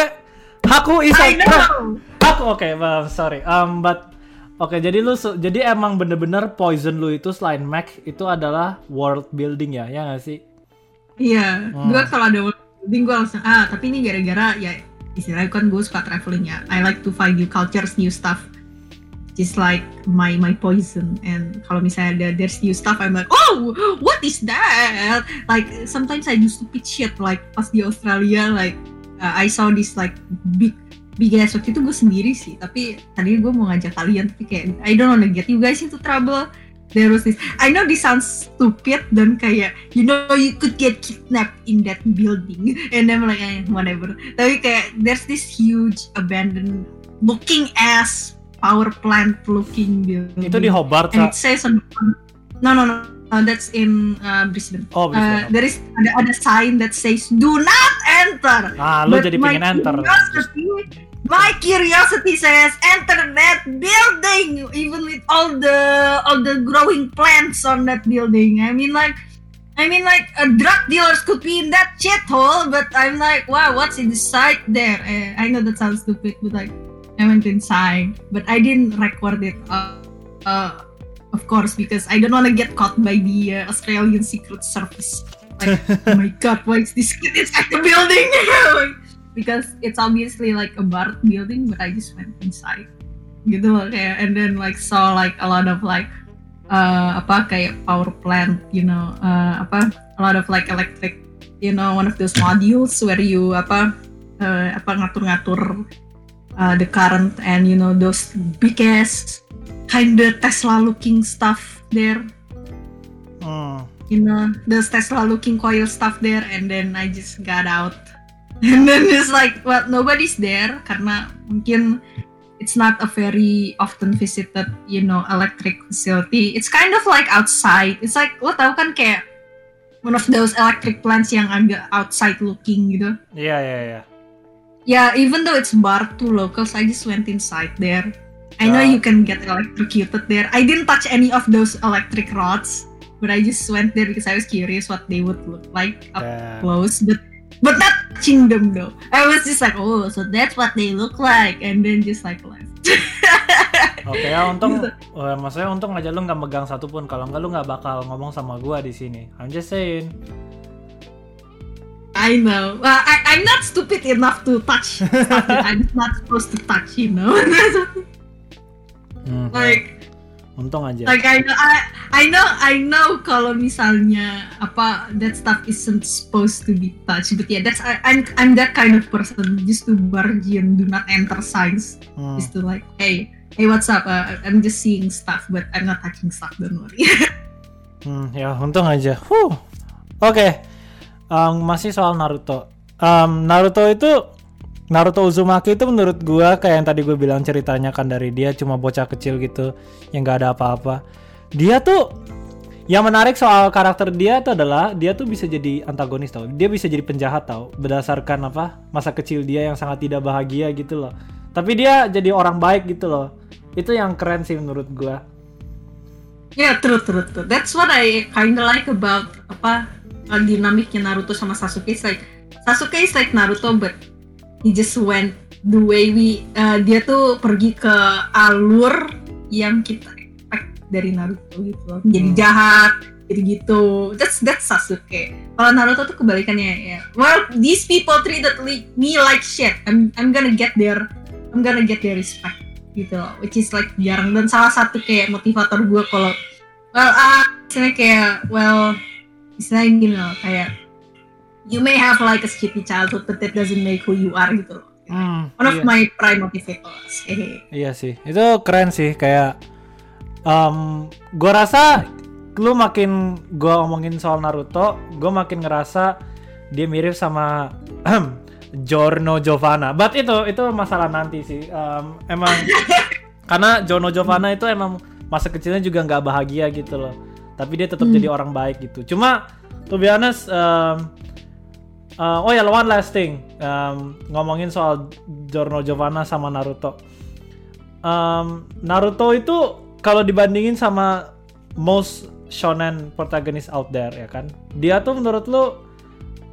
Haku is a trap. know Haku oke, well, sorry. Um but Oke, jadi lu jadi emang bener-bener poison lu itu selain Mac itu adalah world building ya, ya nggak sih? Iya, Hmm. gue kalau ada world building gue langsung ah tapi ini gara-gara ya istilahnya kan gue suka traveling ya. I like to find new cultures, new stuff. Just like my my poison and kalau misalnya ada there's new stuff I'm like oh what is that like sometimes I do stupid shit like pas di Australia like uh, I saw this like big ass waktu itu gue sendiri sih tapi tadi gue mau ngajak kalian tapi kayak I don't wanna get you guys into trouble. There was this I know this sounds stupid dan kayak you know you could get kidnapped in that building. And I'm like eh, whatever. Tapi kayak there's this huge abandoned looking ass power plant looking building. Itu di Hobart, and it says on no no no uh, that's in uh, Brisbane. Oh, uh, bisa. there is ada ada sign that says do not enter Ah, lu But jadi pengen enter. curiosity, my curiosity says enter that building, even with all the all the growing plants on that building. I mean, like, I mean, like, uh, drug dealers could be in that shithole, but I'm like, wow, what's inside there? Uh, I know that sounds stupid, but like, I went inside, but I didn't record it. Uh, uh, of course, because I don't want to get caught by the uh, Australian Secret Service. Like, oh my god, why is this kid inside the building? because it's obviously like a bar building, but I just went inside. Gitu loh kayak, and then like saw like a lot of like uh, apa kayak power plant, you know, uh, apa a lot of like electric, you know, one of those modules where you apa uh, apa ngatur-ngatur uh, the current and you know those big ass kinda Tesla looking stuff there Hmm. You know, those Tesla looking coil stuff there, and then I just got out. And then it's like, well, nobody's there karena mungkin it's not a very often visited, you know, electric facility. It's kind of like outside. It's like lo tau kan kayak one of those electric plants yang agak outside looking gitu. Iya, iya, iya. Yeah, even though it's bar to locals, I just went inside there. I know Yeah. you can get electrocuted there. I didn't touch any of those electric rods, but I just went there because I was curious what they would look like up Dan- close. But but not touching them though. I was just like, oh, so that's what they look like, and then just like left. Oke ya untung, eh, maksudnya untung aja lu nggak megang satupun. Kalau nggak lu nggak bakal ngomong sama gua di sini. I'm just saying. I know. Well, I, I'm not stupid enough to touch I'm not supposed to touch, you know. Hmm, like untung aja. like I know I, I know I know kalau misalnya apa that stuff isn't supposed to be touched but yeah that's I, I'm I'm that kind of person just to barge in do not enter signs Hmm. just to like hey hey what's up uh, I'm just seeing stuff but I'm not touching stuff don't worry Hmm, ya untung aja. Huh. Oke. Um, masih soal Naruto. um, Naruto itu Naruto Uzumaki itu menurut gua kayak yang tadi gue bilang ceritanya kan dari dia cuma bocah kecil gitu yang gak ada apa-apa. Dia tuh yang menarik soal karakter dia itu adalah dia tuh bisa jadi antagonis tau. Dia bisa jadi penjahat tau berdasarkan apa masa kecil dia yang sangat tidak bahagia gitu loh. Tapi dia jadi orang baik gitu loh. Itu yang keren sih menurut gua. Ya, yeah, true, true, true. That's what I kinda like about apa dinamiknya Naruto sama Sasuke. Like Sasuke is like Naruto, but he just went the way we uh, dia tuh pergi ke alur yang kita expect dari Naruto gitu loh. Jadi hmm. jahat, jadi gitu. That's that's Sasuke. Kalau Naruto tuh kebalikannya ya. Well, these people treated me like shit. I'm I'm gonna get their I'm gonna get their respect gitu loh. Which is like jarang dan salah satu kayak motivator gue kalau well uh, misalnya kayak well misalnya gini loh kayak you may have like a shitty childhood but that doesn't make who you are gitu loh. Hmm, One of iya. my prime motivators. iya sih, itu keren sih kayak um, gue rasa lu makin gue omongin soal Naruto, gue makin ngerasa dia mirip sama Giorno Giovanna. But itu itu masalah nanti sih. Um, emang karena Giorno Giovanna itu emang masa kecilnya juga nggak bahagia gitu loh. Tapi dia tetap hmm. jadi orang baik gitu. Cuma to be honest, um, Uh, oh ya, one last thing. Um, ngomongin soal Giorno Giovanna sama Naruto. Um, Naruto itu kalau dibandingin sama most shonen protagonist out there ya kan, dia tuh menurut lu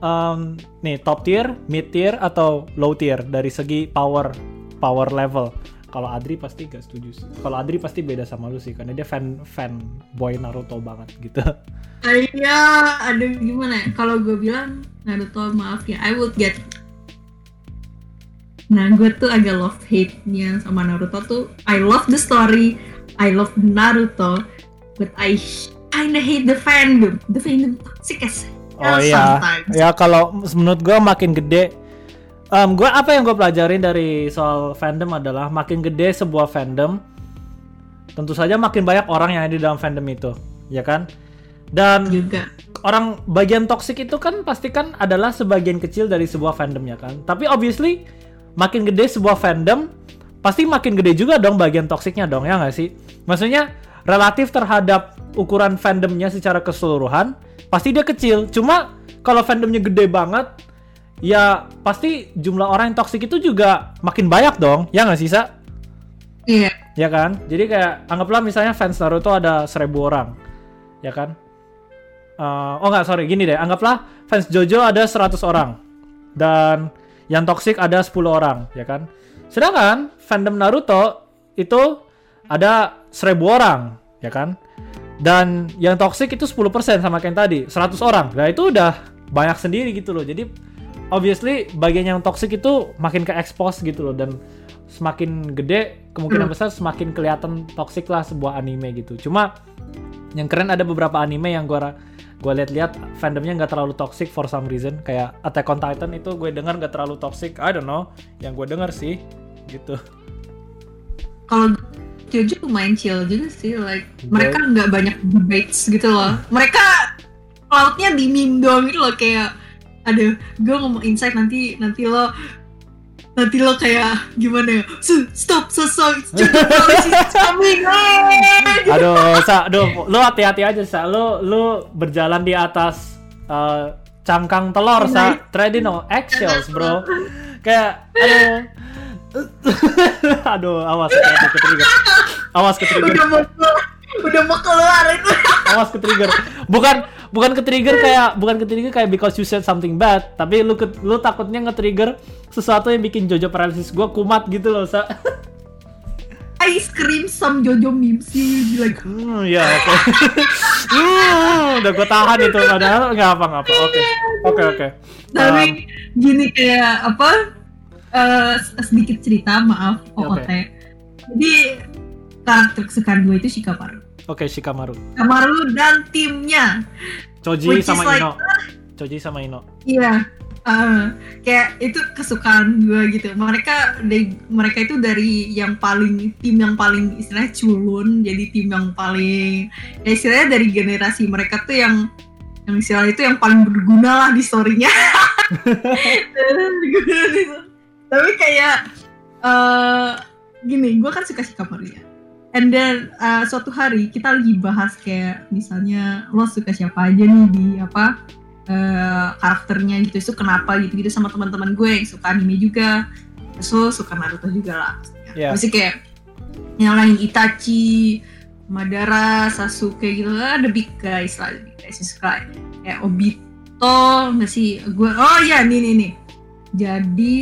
um, nih top tier, mid tier atau low tier dari segi power power level. Kalau Adri pasti gak setuju sih. Kalau Adri pasti beda sama lu sih karena dia fan fan boy Naruto banget gitu. Iya, ada gimana ya? Kalau gue bilang Naruto maaf ya, I would get Nah, gue tuh agak love hate-nya sama Naruto tuh. I love the story, I love Naruto, but I kinda hate the fandom. The fandom toxic as Oh iya, ya kalau menurut gue makin gede um, gue apa yang gue pelajarin dari soal fandom adalah makin gede sebuah fandom tentu saja makin banyak orang yang ada di dalam fandom itu ya kan? Dan juga. orang bagian toxic itu kan pasti kan adalah sebagian kecil dari sebuah fandom ya kan? Tapi obviously makin gede sebuah fandom pasti makin gede juga dong bagian toksiknya dong ya nggak sih? Maksudnya relatif terhadap ukuran fandomnya secara keseluruhan pasti dia kecil. Cuma kalau fandomnya gede banget ya pasti jumlah orang yang toksik itu juga makin banyak dong, ya nggak sih, Sa? Iya. Ya kan? Jadi kayak anggaplah misalnya fans Naruto ada seribu orang, ya kan? Uh, oh nggak, sorry, gini deh, anggaplah fans Jojo ada 100 orang, dan yang toksik ada 10 orang, ya kan? Sedangkan fandom Naruto itu ada seribu orang, ya kan? Dan yang toksik itu 10% sama kayak tadi, 100 orang. Nah itu udah banyak sendiri gitu loh. Jadi obviously bagian yang toxic itu makin ke expose gitu loh dan semakin gede kemungkinan hmm. besar semakin kelihatan toxic lah sebuah anime gitu. Cuma yang keren ada beberapa anime yang gua gue lihat-lihat fandomnya nggak terlalu toxic for some reason. Kayak Attack on Titan itu gue dengar nggak terlalu toxic. I don't know. Yang gue dengar sih gitu. Kalau Jojo lumayan chill juga sih like mereka nggak banyak debates gitu loh. Mereka lautnya di meme doang gitu loh kayak aduh gue ngomong insight nanti nanti lo nanti lo kayak gimana ya? Stop so so coming aduh sa aduh lo hati-hati aja sa. Lo lo berjalan di atas uh, cangkang telur sa. Trading no eggshells bro. Kayak aduh. Aduh awas ke trigger awas ke trigger udah mau udah mau keluar itu. Awas ke trigger bukan bukan ke trigger kayak bukan ke trigger kayak because you said something bad tapi lu ke, lu takutnya nge-trigger sesuatu yang bikin Jojo paralysis gua kumat gitu loh sa. I scream some Jojo memes. You be like hmm, ya oke. Okay. hmm, udah gua tahan itu. Padahal nggak apa nggak apa. Oke oke oke. Tapi um, gini kayak apa? Uh, sedikit cerita maaf OOT okay. jadi karakter kesukaan gue itu Shikamaru Oke, okay, Shikamaru. Shikamaru dan timnya. Choji sama like, Ino. Choji sama Ino. Iya. Uh, kayak itu kesukaan gue gitu. Mereka de, mereka itu dari yang paling tim yang paling istilahnya culun, jadi tim yang paling ya istilahnya dari generasi mereka tuh yang yang istilahnya itu yang paling berguna lah di storynya. tapi kayak eh gini gue kan suka Shikamaru ya and then uh, suatu hari kita lagi bahas kayak misalnya lo suka siapa aja nih di apa eh, karakternya gitu itu kenapa gitu gitu sama teman-teman gue yang suka anime juga so suka Naruto juga lah Iya. Masih kayak yang lain Itachi, Madara, Sasuke gitu lah, the big guys lah, the big guys yang suka kayak Obito nggak sih? Gue oh ya nih nih nih. Jadi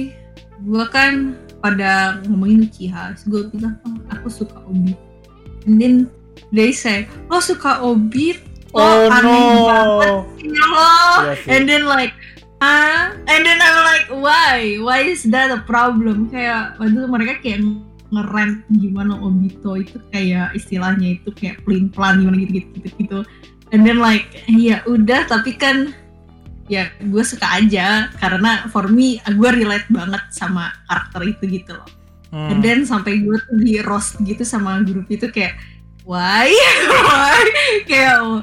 gue kan pada ngomongin Uchiha, terus gue bilang oh, aku suka Obito. And then they say, lo suka Obito? Oh, aneh no. banget sih lo. Iya sih. And then like ah and then I'm like why why is that a problem kayak waktu itu mereka kayak ngerent gimana Obito itu kayak istilahnya itu kayak pelin pelan gimana gitu gitu gitu gitu and then like ya udah tapi kan ya gue suka aja. Karena for me gue relate banget sama karakter itu gitu loh. Hmm. and then sampai gue tuh di roast gitu sama grup itu kayak why? Why? Kayak oh,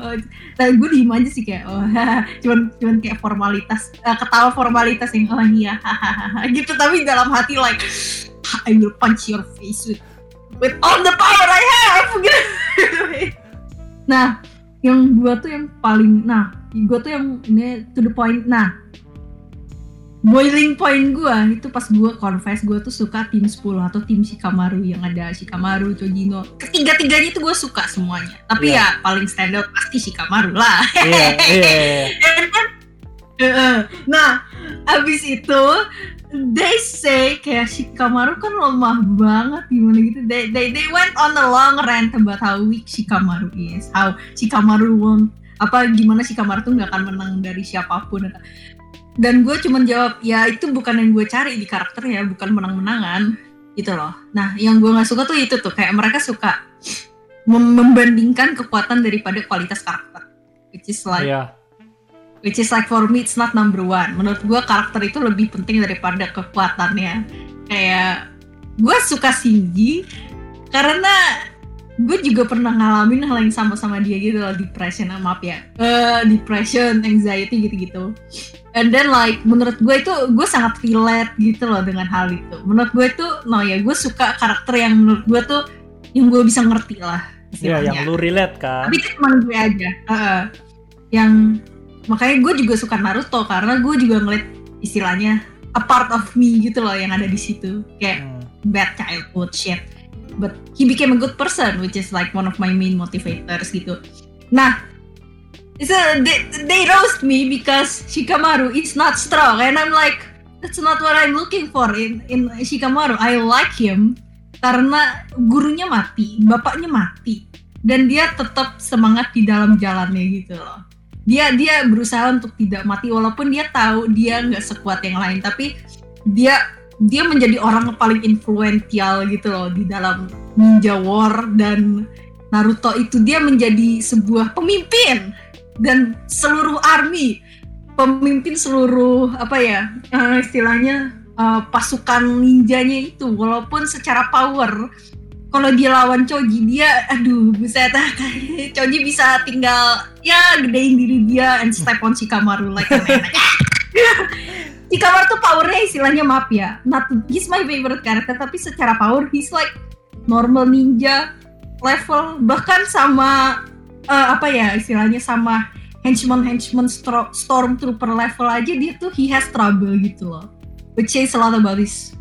nah, gue diem aja sih kayak oh cuman cuman kayak formalitas eh, ketawa formalitas yang oh iya gitu. Tapi dalam hati like I will punch your face with with all the power I have. Gitu. nah yang gue tuh yang paling nah gue tuh yang ini to the point nah boiling point gue itu pas gue confess gue tuh suka tim 10 atau tim Shikamaru yang ada Shikamaru, Chojino ketiga-tiganya itu gue suka semuanya tapi Iya. ya paling stand out pasti Shikamaru lah Iya, iya, iya. And then, Heeh. Nah abis itu they say kayak Shikamaru kan lemah banget gimana gitu. They, they, they went on a long rant about how weak Shikamaru is how Shikamaru won't apa gimana Shikamaru tuh nggak akan menang dari siapa pun. Dan gue cuman jawab ya itu bukan yang gue cari di karakter ya bukan menang-menangan gitu loh. Nah yang gue nggak suka tuh itu tuh kayak mereka suka mem- membandingkan kekuatan daripada kualitas karakter which is like Iya. Which is like for me it's not number one. Menurut gue karakter itu lebih penting daripada kekuatannya. Kayak gue suka Shinji karena gue juga pernah ngalamin hal yang sama sama dia gitu loh depression ah, maaf ya. Eh, depression anxiety gitu-gitu. And then like menurut gue itu gue sangat relate gitu loh dengan hal itu. Menurut gue itu no ya gue suka karakter yang menurut gue tuh yang gue bisa ngerti lah Iya, yang lu relate kan. tapi itu cuma gue aja Heeh. yang makanya gue juga suka Naruto karena gue juga ngeliat istilahnya a part of me gitu loh yang ada di situ. Kayak Hmm. bad childhood shit. But he became a good person which is like one of my main motivators gitu. Nah so they, they roast me because Shikamaru is not strong and I'm like that's not what I'm looking for in in Shikamaru. I like him karena gurunya mati bapaknya mati dan dia tetap semangat di dalam jalannya gitu loh dia dia berusaha untuk tidak mati walaupun dia tahu dia nggak sekuat yang lain tapi dia dia menjadi orang paling influential gitu loh di dalam Ninja War dan Naruto itu. Dia menjadi sebuah pemimpin dan seluruh army. Pemimpin seluruh apa ya eh, istilahnya eh, pasukan ninjanya itu. Walaupun secara power kalau dia lawan Choji dia aduh buset ah, Choji bisa tinggal ya gedein diri dia and step on Shikamaru like. Shikamaru tuh powernya istilahnya maaf ya not he's my favorite character tapi secara power he's like normal ninja level bahkan sama eh, apa ya istilahnya sama henchman henchman stormtrooper level aja dia tuh he has trouble gitu loh which says a lot about his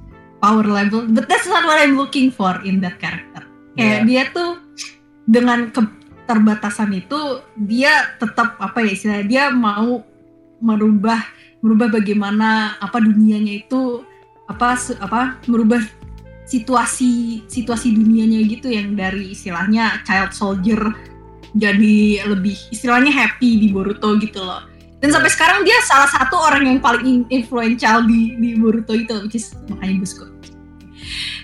power level but that's not what I'm looking for in that character. Kayak dia tuh dengan keterbatasan itu dia tetap apa ya istilahnya dia mau merubah merubah bagaimana apa dunianya itu apa apa merubah situasi situasi dunianya gitu yang dari istilahnya child soldier jadi lebih istilahnya happy di Boruto gitu loh dan sampai sekarang dia salah satu orang yang paling in- influential di di Boruto itu which is makanya gue suka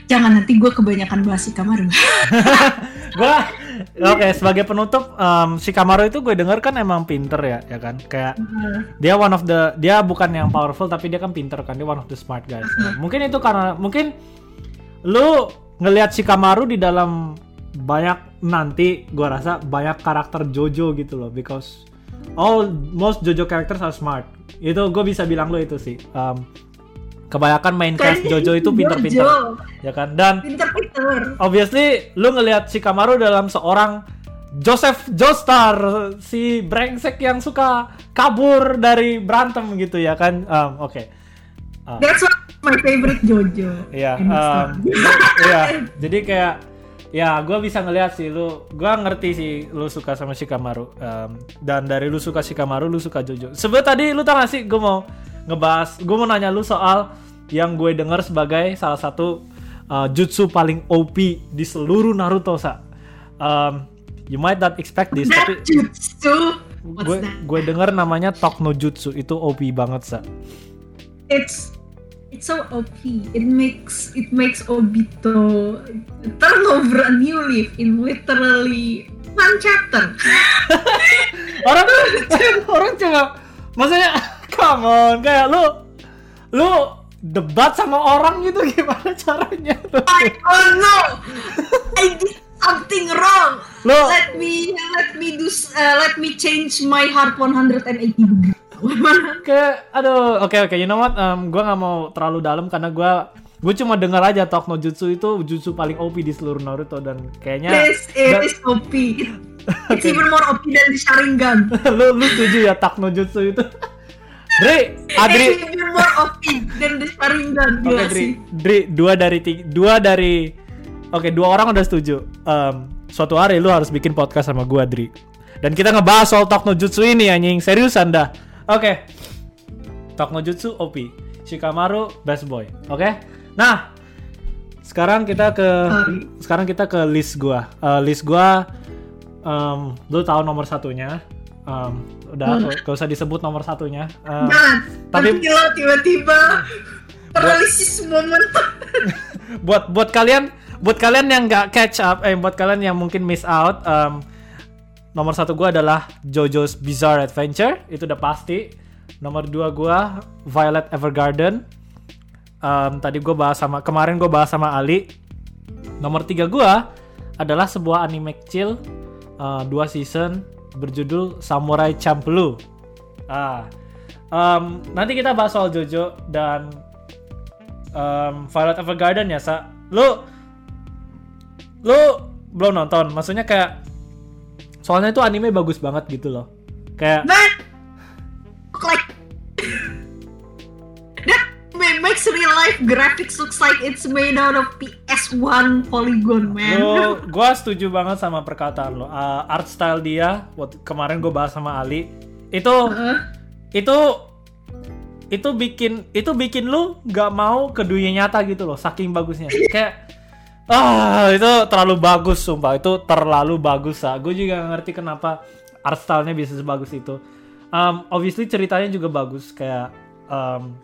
jangan nanti gue kebanyakan bahas Shikamaru. Gua oke sebagai penutup em, si Kamaru itu gue denger kan emang pinter ya ya kan? Kayak dia one of the dia bukan yang powerful tapi dia kan pinter kan? Dia one of the smart guys. Ya, mungkin itu karena mungkin lu ngelihat si Kamaru di dalam banyak nanti gua rasa banyak karakter Jojo gitu loh because all most JoJo characters are smart. Itu gue bisa bilang lo itu sih. Um, kebanyakan main cast JoJo itu pinter-pinter, ya kan? Dan Pinter-pinter. obviously lu ngelihat Shikamaru dalam seorang Joseph Joestar si brengsek yang suka kabur dari berantem gitu ya kan um, oke That's what my favorite Jojo. Iya, of um, iya. Jadi kayak ya gue bisa ngeliat sih lu, gue ngerti sih lu suka sama Shikamaru um, dan dari lu suka Shikamaru lu suka Jojo. Sebetulnya tadi lu tau gak sih gue mau ngebahas, gue mau nanya lu soal yang gue denger sebagai salah satu uh, jutsu paling OP di seluruh Naruto sa. Um, you might not expect this, tapi jutsu. Gue gue denger namanya Tokno Jutsu itu OP banget sa. It's it's so OP. It makes it makes Obito turn over a new leaf in literally one chapter. orang orang cuma maksudnya come on kayak lu lu debat sama orang gitu gimana caranya I don't know. I did something wrong. lu Let me let me do uh, let me change my heart 180 degree. kayak aduh oke oke you know what um, gue nggak mau terlalu dalam karena gue gue cuma dengar aja Talk no Jutsu itu jutsu paling OP di seluruh Naruto dan kayaknya This it is OP. It's even more OP than the Sharingan. lu lu setuju ya Talk no Jutsu itu Dri Adri It's even more OP than the Sharingan. Oke Gila Dri. Dri dua dari tiga, dua dari Oke dua orang udah setuju. Em, suatu hari lu harus bikin podcast sama gua Dri. Dan kita ngebahas soal Talk no Jutsu ini anjing seriusan dah. Oke. No Jutsu OP. Shikamaru best boy. Oke. Nah, sekarang kita ke sekarang kita ke list gua. Eh, list gua em, lu tahu nomor satunya. Em, udah gak usah disebut nomor satunya. Em, Jangan. tapi- lo tiba-tiba paralysis moment. buat buat kalian buat kalian yang nggak catch up eh buat kalian yang mungkin miss out em, nomor satu gua adalah JoJo's Bizarre Adventure. Itu udah pasti. Nomor dua gua Violet Evergarden. Em, tadi gua bahas sama kemarin gua bahas sama Ali. Nomor tiga gua adalah sebuah anime kecil eh, dua season berjudul Samurai Champloo. Ah em, nanti kita bahas soal JoJo dan um, Violet Evergarden ya sa. Lu lu belum nonton? Maksudnya kayak soalnya itu anime bagus banget gitu loh kayak But like that ma- makes real life graphics looks like it's made out of PS1 polygon man. lu gua setuju banget sama perkataan lo Uh, art style dia waktu kemarin gue bahas sama Ali itu Heeh. itu itu bikin itu bikin lu nggak mau ke dunia nyata gitu loh saking bagusnya kayak ah itu terlalu bagus sumpah. Itu terlalu bagus sa. Gue juga ngerti kenapa art stylenya bisa sebagus itu. Um, obviously ceritanya juga bagus kayak um,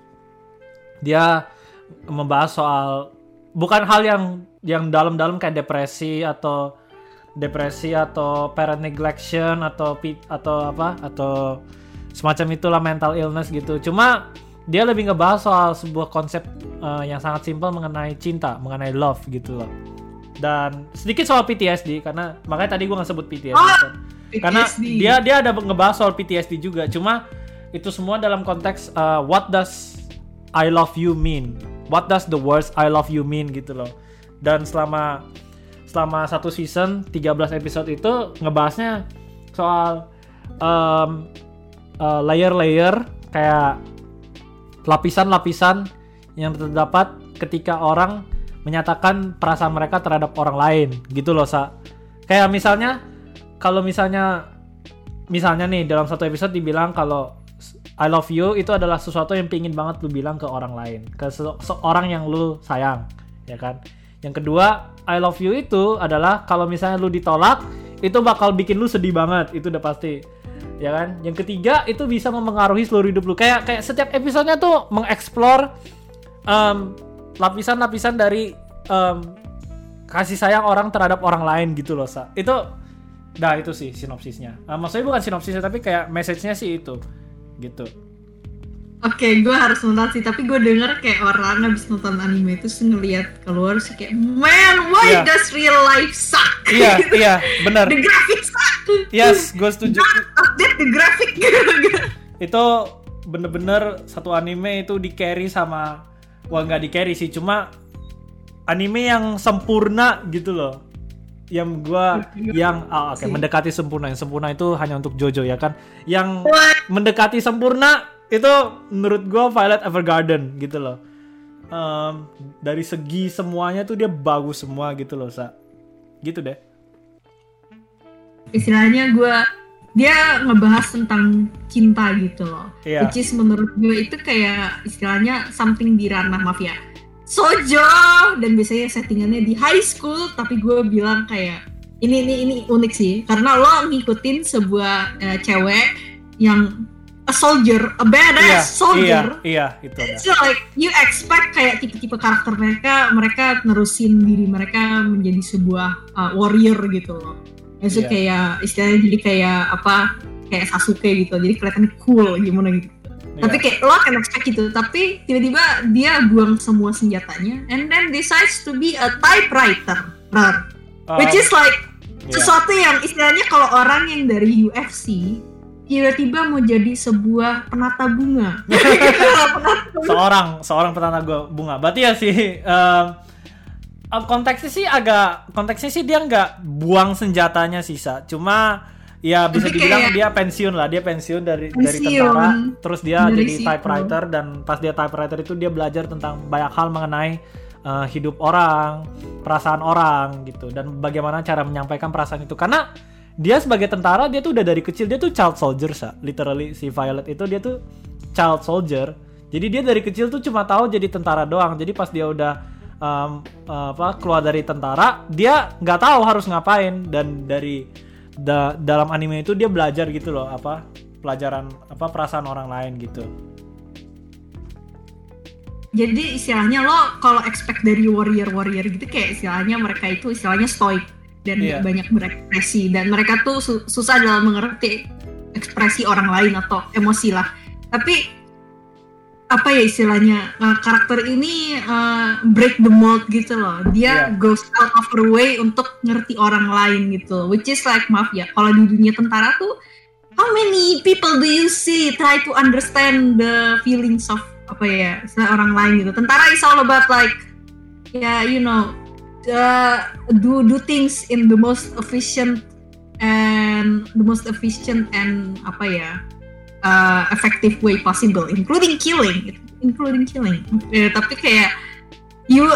dia membahas soal bukan hal yang yang dalam-dalam kayak depresi atau depresi atau parent neglection atau atau apa atau semacam itulah mental illness gitu. Cuma dia lebih ngebahas soal sebuah konsep uh, yang sangat simpel mengenai cinta, mengenai love gitu loh. Dan sedikit soal PTSD karena makanya tadi gue nggak sebut PTSD Ah, kan. Karena PTSD. dia dia ada ngebahas soal PTSD juga. Cuma itu semua dalam konteks uh, what does I love you mean? What does the words I love you mean gitu loh. Dan selama selama satu season 13 episode itu ngebahasnya soal um, uh, layer-layer kayak lapisan-lapisan yang terdapat ketika orang menyatakan perasaan mereka terhadap orang lain. Gitu loh sa. Kayak misalnya kalau misalnya misalnya nih dalam satu episode dibilang kalau I love you itu adalah sesuatu yang pingin banget lu bilang ke orang lain. Ke se- seorang yang lu sayang ya kan? Yang kedua I love you itu adalah kalau misalnya lu ditolak itu bakal bikin lu sedih banget. Itu udah pasti ya kan? Yang ketiga itu bisa mempengaruhi seluruh hidup lu. Kayak kayak setiap episodenya tuh mengeksplor em, lapisan-lapisan dari em, kasih sayang orang terhadap orang lain gitu loh sa. Itu nah itu sih sinopsisnya. Eh, maksudnya bukan sinopsisnya tapi kayak message-nya sih itu. Gitu Oke, gue harus nonton sih, tapi gue denger kayak orang habis nonton anime itu sih ngeliat keluar sih kayak, man, why Iya. does real life suck? iya iya benar the graphics suck. yes gue setuju Not update the graphic. itu bener-bener satu anime itu di carry sama wah nggak di carry sih cuma anime yang sempurna gitu loh yang gua yang ah, oke Sih. mendekati sempurna yang sempurna itu hanya untuk Jojo ya kan yang mendekati sempurna itu menurut gua Violet Evergarden gitu loh Em, dari segi semuanya tuh dia bagus semua gitu loh sa gitu deh Istilahnya gue dia ngebahas tentang cinta gitu loh. Iya. Which is menurut gue itu kayak istilahnya something di ranah mafia. Sojo dan biasanya settingannya di high school tapi gue bilang kayak ini ini ini unik sih karena lo ngikutin sebuah eh, cewek yang a soldier, a iya badass soldier. iya iya itu ada So like you expect kayak tipe-tipe karakter mereka mereka nerusin diri mereka menjadi sebuah uh, warrior gitu loh. Maksudnya Iya. kayak istilahnya jadi kayak apa kayak Sasuke gitu. Jadi kelihatan cool gimana gitu. Iya. Tapi kayak lo akan expect gitu. Tapi tiba-tiba dia buang semua senjatanya and then decides to be a typewriter. Um, Which is like iya. sesuatu yang istilahnya kalau orang yang dari UFC tiba-tiba mau jadi sebuah penata bunga. seorang seorang petana gua bunga. Berarti ya sih eh, konteksnya sih agak konteksnya sih dia nggak buang senjatanya sisa. Cuma ya bisa Tapi dibilang kayak- dia pensiun lah. Dia pensiun dari dari Pensiun. tentara. Terus dia Dari jadi situ. typewriter dan pas dia typewriter itu dia belajar tentang banyak hal mengenai eh, hidup orang, perasaan orang gitu dan bagaimana cara menyampaikan perasaan itu. Karena dia sebagai tentara dia tuh udah dari kecil dia tuh child soldier sa. Literally si Violet itu dia tuh child soldier. Jadi dia dari kecil tuh cuma tahu jadi tentara doang. Jadi pas dia udah um, apa keluar dari tentara, dia nggak tahu harus ngapain dan dari da- dalam anime itu dia belajar gitu loh apa pelajaran apa perasaan orang lain gitu. Jadi istilahnya lo kalau expect dari warrior-warrior gitu kayak istilahnya mereka itu istilahnya stoic dan nggak banyak berekspresi dan mereka tuh su- susah dalam mengerti ekspresi orang lain atau emosi lah. Tapi apa ya istilahnya uh, karakter ini uh, break the mold gitu loh. Dia Iya. goes out of her way untuk ngerti orang lain gitu. Which is like maaf ya kalau di dunia tentara tuh how many people do you see try to understand the feelings of apa ya orang lain gitu tentara is all about like ya you know uh, do do things in the most efficient and the most efficient and apa ya uh, effective way possible including killing including killing. Ya, tapi kayak you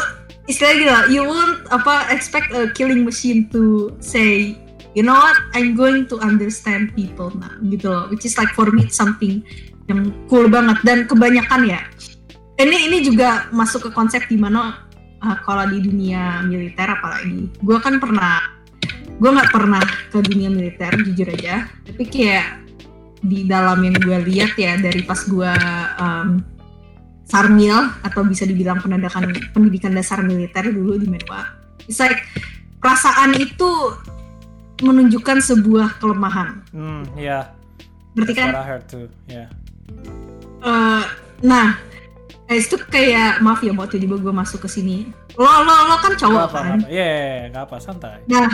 istilahnya gitu you won't apa expect a killing machine to say you know what? I'm going to understand people nah gitu loh. Which is like for me something yang cool banget. Dan kebanyakan ya ini ini juga masuk ke konsep di mana uh, kalau di dunia militer apalagi gue kan pernah gue nggak pernah ke dunia militer jujur aja tapi kayak di dalam yang gue lihat ya dari pas gue um, sarmil atau bisa dibilang pendidikan pendidikan dasar militer dulu di Menwa it's like perasaan itu menunjukkan sebuah kelemahan Hmm, ya. berarti That's kan. Ya. Eh, nah, eh, itu kayak maaf ya mau tiba-tiba gue masuk ke sini. Lo lo lo kan Gak cowok apa, kan. Iya, gak apa, santai. Nah,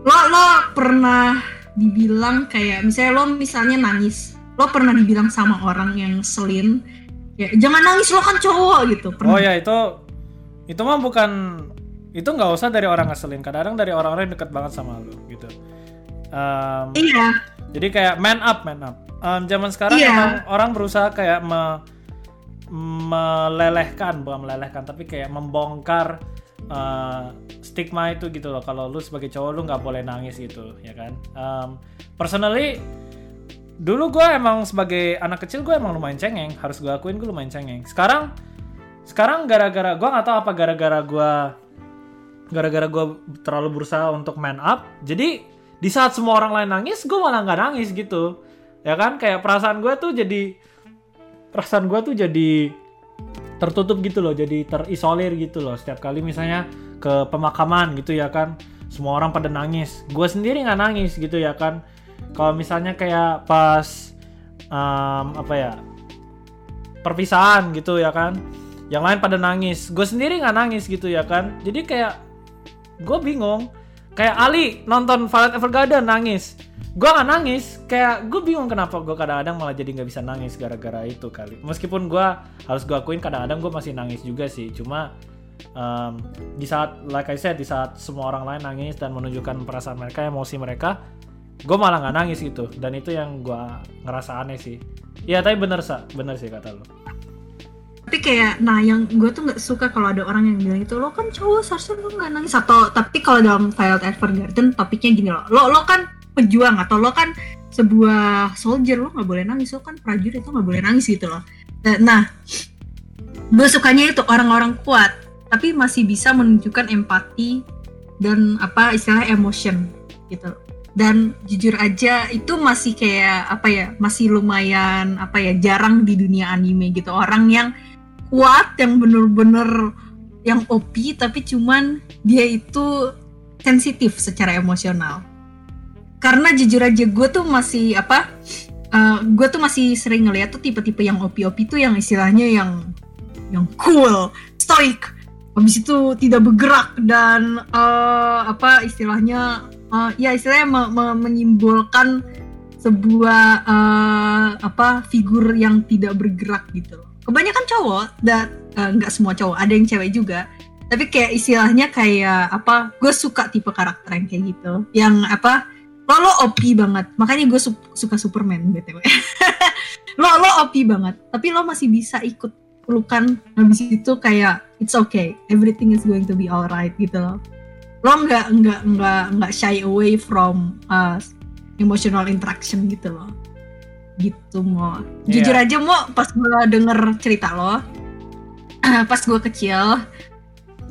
lo lo pernah dibilang kayak misalnya lo misalnya nangis, lo pernah dibilang sama orang yang selin, ya jangan nangis lo kan cowok gitu. Pernah. Oh ya itu itu mah bukan itu nggak usah dari orang ngeselin. Kadang-kadang dari orang-orang yang deket banget sama lu gitu. Em, Iya, jadi kayak man up, man up. Em, zaman sekarang Iya. emang orang berusaha kayak me- melelehkan, bukan melelehkan, tapi kayak membongkar eh, stigma itu gitu loh. Kalau lu sebagai cowok lu nggak boleh nangis gitu, ya kan? Em, personally, dulu gue emang sebagai anak kecil gue emang lumayan cengeng. Harus gue akuin gue lumayan cengeng. Sekarang, sekarang gara-gara gue nggak tahu apa gara-gara gue gara-gara gue terlalu berusaha untuk man up jadi di saat semua orang lain nangis gue malah nggak nangis gitu ya kan kayak perasaan gue tuh jadi perasaan gue tuh jadi tertutup gitu loh jadi terisolir gitu loh. Setiap kali misalnya ke pemakaman gitu ya kan semua orang pada nangis. Gue sendiri nggak nangis gitu ya kan. Kalau misalnya kayak pas em, apa ya perpisahan gitu ya kan yang lain pada nangis. Gue sendiri nggak nangis gitu ya kan. Jadi kayak gue bingung. Kayak Ali nonton Violet Evergarden nangis gue nggak nangis. Kayak gue bingung kenapa gue kadang-kadang malah jadi nggak bisa nangis gara-gara itu kali. Meskipun gue harus gue akuin kadang-kadang gue masih nangis juga sih. Cuma um, di saat like I said di saat semua orang lain nangis dan menunjukkan perasaan mereka emosi mereka gue malah nggak nangis gitu. Dan itu yang gue ngerasa aneh sih. Iya tapi bener sa. Bener sih kata lo tapi kayak nah yang gue tuh nggak suka kalau ada orang yang bilang itu lo kan cowok seharusnya lo nggak nangis. Atau tapi kalau dalam Violet Evergarden topiknya gini loh. Lo lo kan pejuang atau lo kan sebuah soldier lo nggak boleh nangis lo kan prajurit lo nggak boleh nangis gitu loh. Nah gue sukanya itu orang-orang kuat tapi masih bisa menunjukkan empati dan apa istilah emotion gitu. Dan jujur aja itu masih kayak apa ya masih lumayan apa ya jarang di dunia anime gitu. Orang yang kuat yang bener-bener yang OP tapi cuman dia itu sensitif secara emosional karena jujur aja gue tuh masih apa uh, gue tuh masih sering ngeliat tuh tipe-tipe yang OP-OP tuh yang istilahnya yang yang cool stoic habis itu tidak bergerak dan uh, apa istilahnya uh, ya istilahnya me me menyimbolkan sebuah uh, apa figur yang tidak bergerak gitu. Kebanyakan cowok dan nggak uh, semua cowok ada yang cewek juga. Tapi kayak istilahnya kayak apa gue suka tipe karakter yang kayak gitu. Yang apa lo lo OP banget. Makanya gue su suka Superman btw lo lo OP banget. Tapi lo masih bisa ikut pelukan. Habis itu kayak it's okay. Everything is going to be alright gitu loh. Lo nggak nggak nggak nggak shy away from uh, emotional interaction gitu loh. Gitu mau jujur yeah. aja mau pas gue denger cerita lo pas gue kecil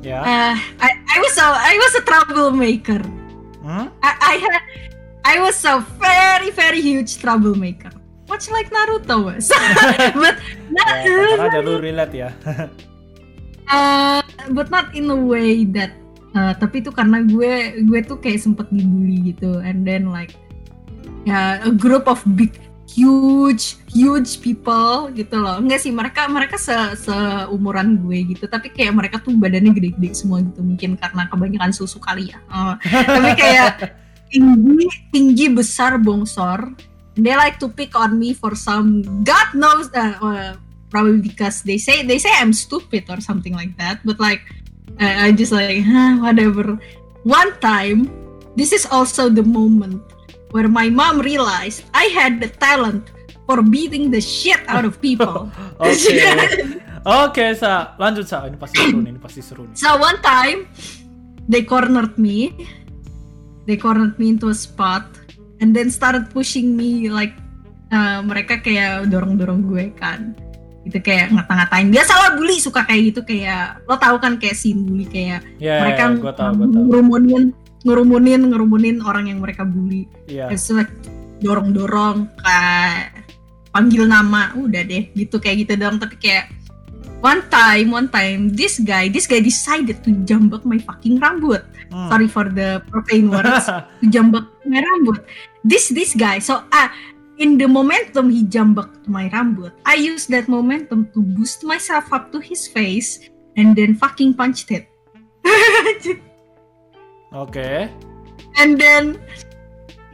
yeah. uh, I, I was a I was a troublemaker. Hmm? I, I had I was a very very huge troublemaker. Much like Naruto was. but not ya, aja lu relate ya. uh, but not in a way that uh, tapi itu karena gue gue tuh kayak sempet dibully gitu. And then like ya yeah, a group of big huge huge people gitu loh. Enggak sih mereka mereka se seumuran gue gitu. Tapi kayak mereka tuh badannya gede-gede semua gitu. Mungkin karena kebanyakan susu kali ya. Uh, tapi kayak tinggi tinggi besar bongsor. They like to pick on me for some god knows uh, uh, probably because they say they say i'm stupid or something like that. But like uh, i just like huh, whatever. One time this is also the moment where my mom realized i had the talent for beating the shit out of people. Oke oke okay, sa lanjut sa ini pasti seru nih ini pasti seru nih. So one time they cornered me they cornered me into a spot and then started pushing me like uh, mereka kayak dorong-dorong gue kan itu kayak ngata-ngatain biasa lah bully suka kayak gitu kayak lo tau kan kayak scene bully kayak yeah, mereka yeah, gua tahu, gua tahu. ngerumunin ngerumunin ngerumunin orang yang mereka bully yeah. It's like dorong-dorong kayak panggil nama udah deh gitu kayak gitu dong tapi kayak one time one time this guy this guy decided to jambak my fucking rambut. Hmm. sorry for the profane words. To jambak my rambut. This this guy so ah uh, in the momentum he jambak my rambut I use that momentum to boost myself up to his face and then fucking punched it. Okay. And then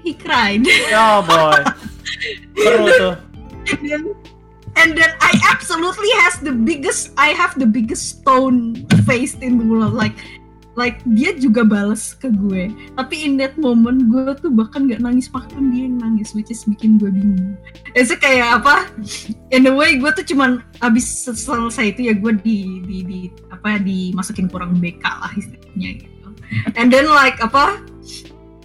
he cried. Oh boy. Seru tuh. And then and then I absolutely has the biggest I have the biggest stone face in the world. Like like dia juga balas ke gue. Tapi in that moment gue tuh bahkan nggak nangis. Bahkan dia yang nangis which is bikin gue bingung. Itu kayak apa? In the way gue tuh cuman abis selesai itu ya gue di di, di apa dimasukin kurang BK lah istilahnya gitu. And then like apa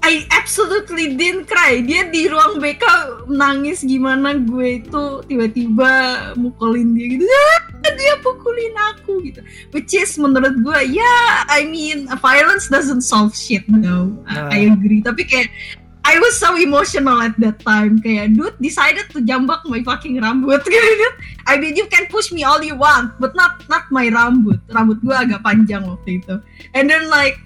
I absolutely didn't cry. Dia di ruang BK nangis gimana gue itu tiba-tiba mukulin dia gitu. Ah, dia pukulin aku gitu. Which is menurut gue ya yeah, I mean violence doesn't solve shit no. Nah. I agree. Tapi kayak I was so emotional at that time. Kayak dude decided to jambak my fucking rambut gitu. I mean you can push me all you want, but not not my rambut. Rambut gue agak panjang waktu itu. And then like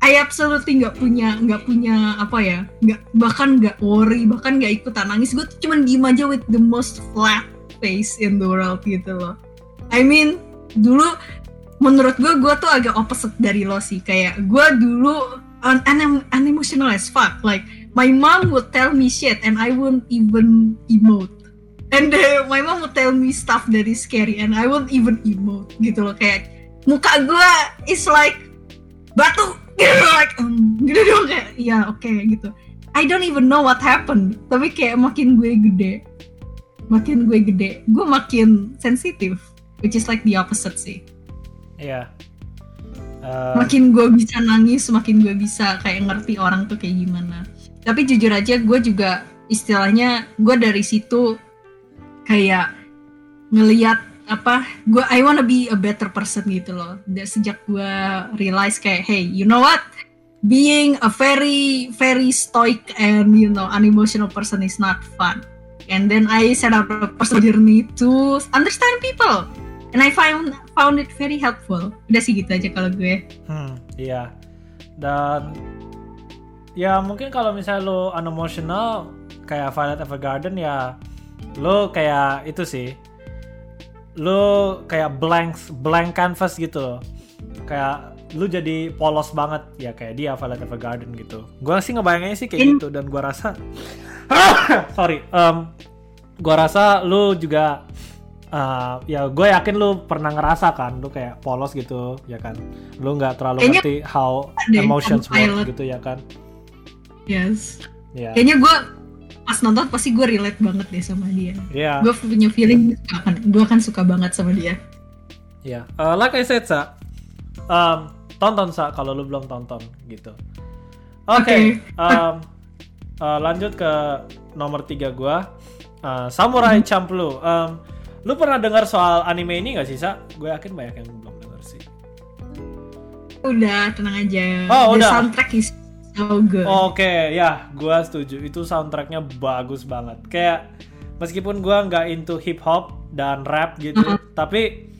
I absolutely nggak punya nggak punya apa ya nggak bahkan nggak worry bahkan nggak ikutan nangis. Gue tuh cuman diem aja with the most flat face in the world gitu loh. I mean dulu menurut gue gue tuh agak opposite dari lo sih. Kayak gue dulu un un unemotional as fuck. Like my mom would tell me shit and I wouldn't even emote. And uh, my mom would tell me stuff that is scary and I won't even emote gitu loh. Kayak muka gue is like batu like um, gitu dong kayak ya oke okay, gitu I don't even know what happened tapi kayak makin gue gede makin gue gede gue makin sensitif which is like the opposite sih Iya. Uh, makin gue bisa nangis, makin gue bisa kayak ngerti orang tuh kayak gimana. Tapi jujur aja gue juga istilahnya gue dari situ kayak ngeliat apa gue I wanna be a better person gitu loh. Dan sejak gue realize kayak hey you know what? Being a very very stoic and you know unemotional person is not fun. And then I set up a personal journey to understand people. And I found found it very helpful. Udah sih gitu aja kalau gue. Hmm iya. Dan ya mungkin kalau misalnya lo unemotional kayak Violet Evergarden ya lo kayak itu sih lo kayak blank blank canvas gitu kayak lu jadi polos banget. Ya kayak dia Violet Evergarden gitu. Gue sih ngebayanginnya sih kayak In... gitu dan gue rasa sorry um, gue rasa lu juga uh, ya gue yakin lu pernah ngerasa kan lu kayak polos gitu ya kan? Lu nggak terlalu kayaknya ngerti how emotions work gitu ya kan? Yes. Yeah. kayaknya gue pas nonton pasti gue relate banget deh sama dia yeah. gue punya feeling gue kan suka banget sama dia ya yeah. uh, like I said sa um, tonton sa kalau lu belum tonton gitu oke okay. okay. um, uh, lanjut ke nomor tiga gue uh, Samurai -hmm. Champloo um, Lu pernah dengar soal anime ini gak sih, Sa? Gue yakin banyak yang belum dengar sih. Udah, tenang aja. Oh, The udah. soundtrack is so good. Oke, okay, ya, gue setuju. Itu soundtracknya bagus banget. Kayak meskipun gue nggak into hip hop dan rap gitu, uh -huh. tapi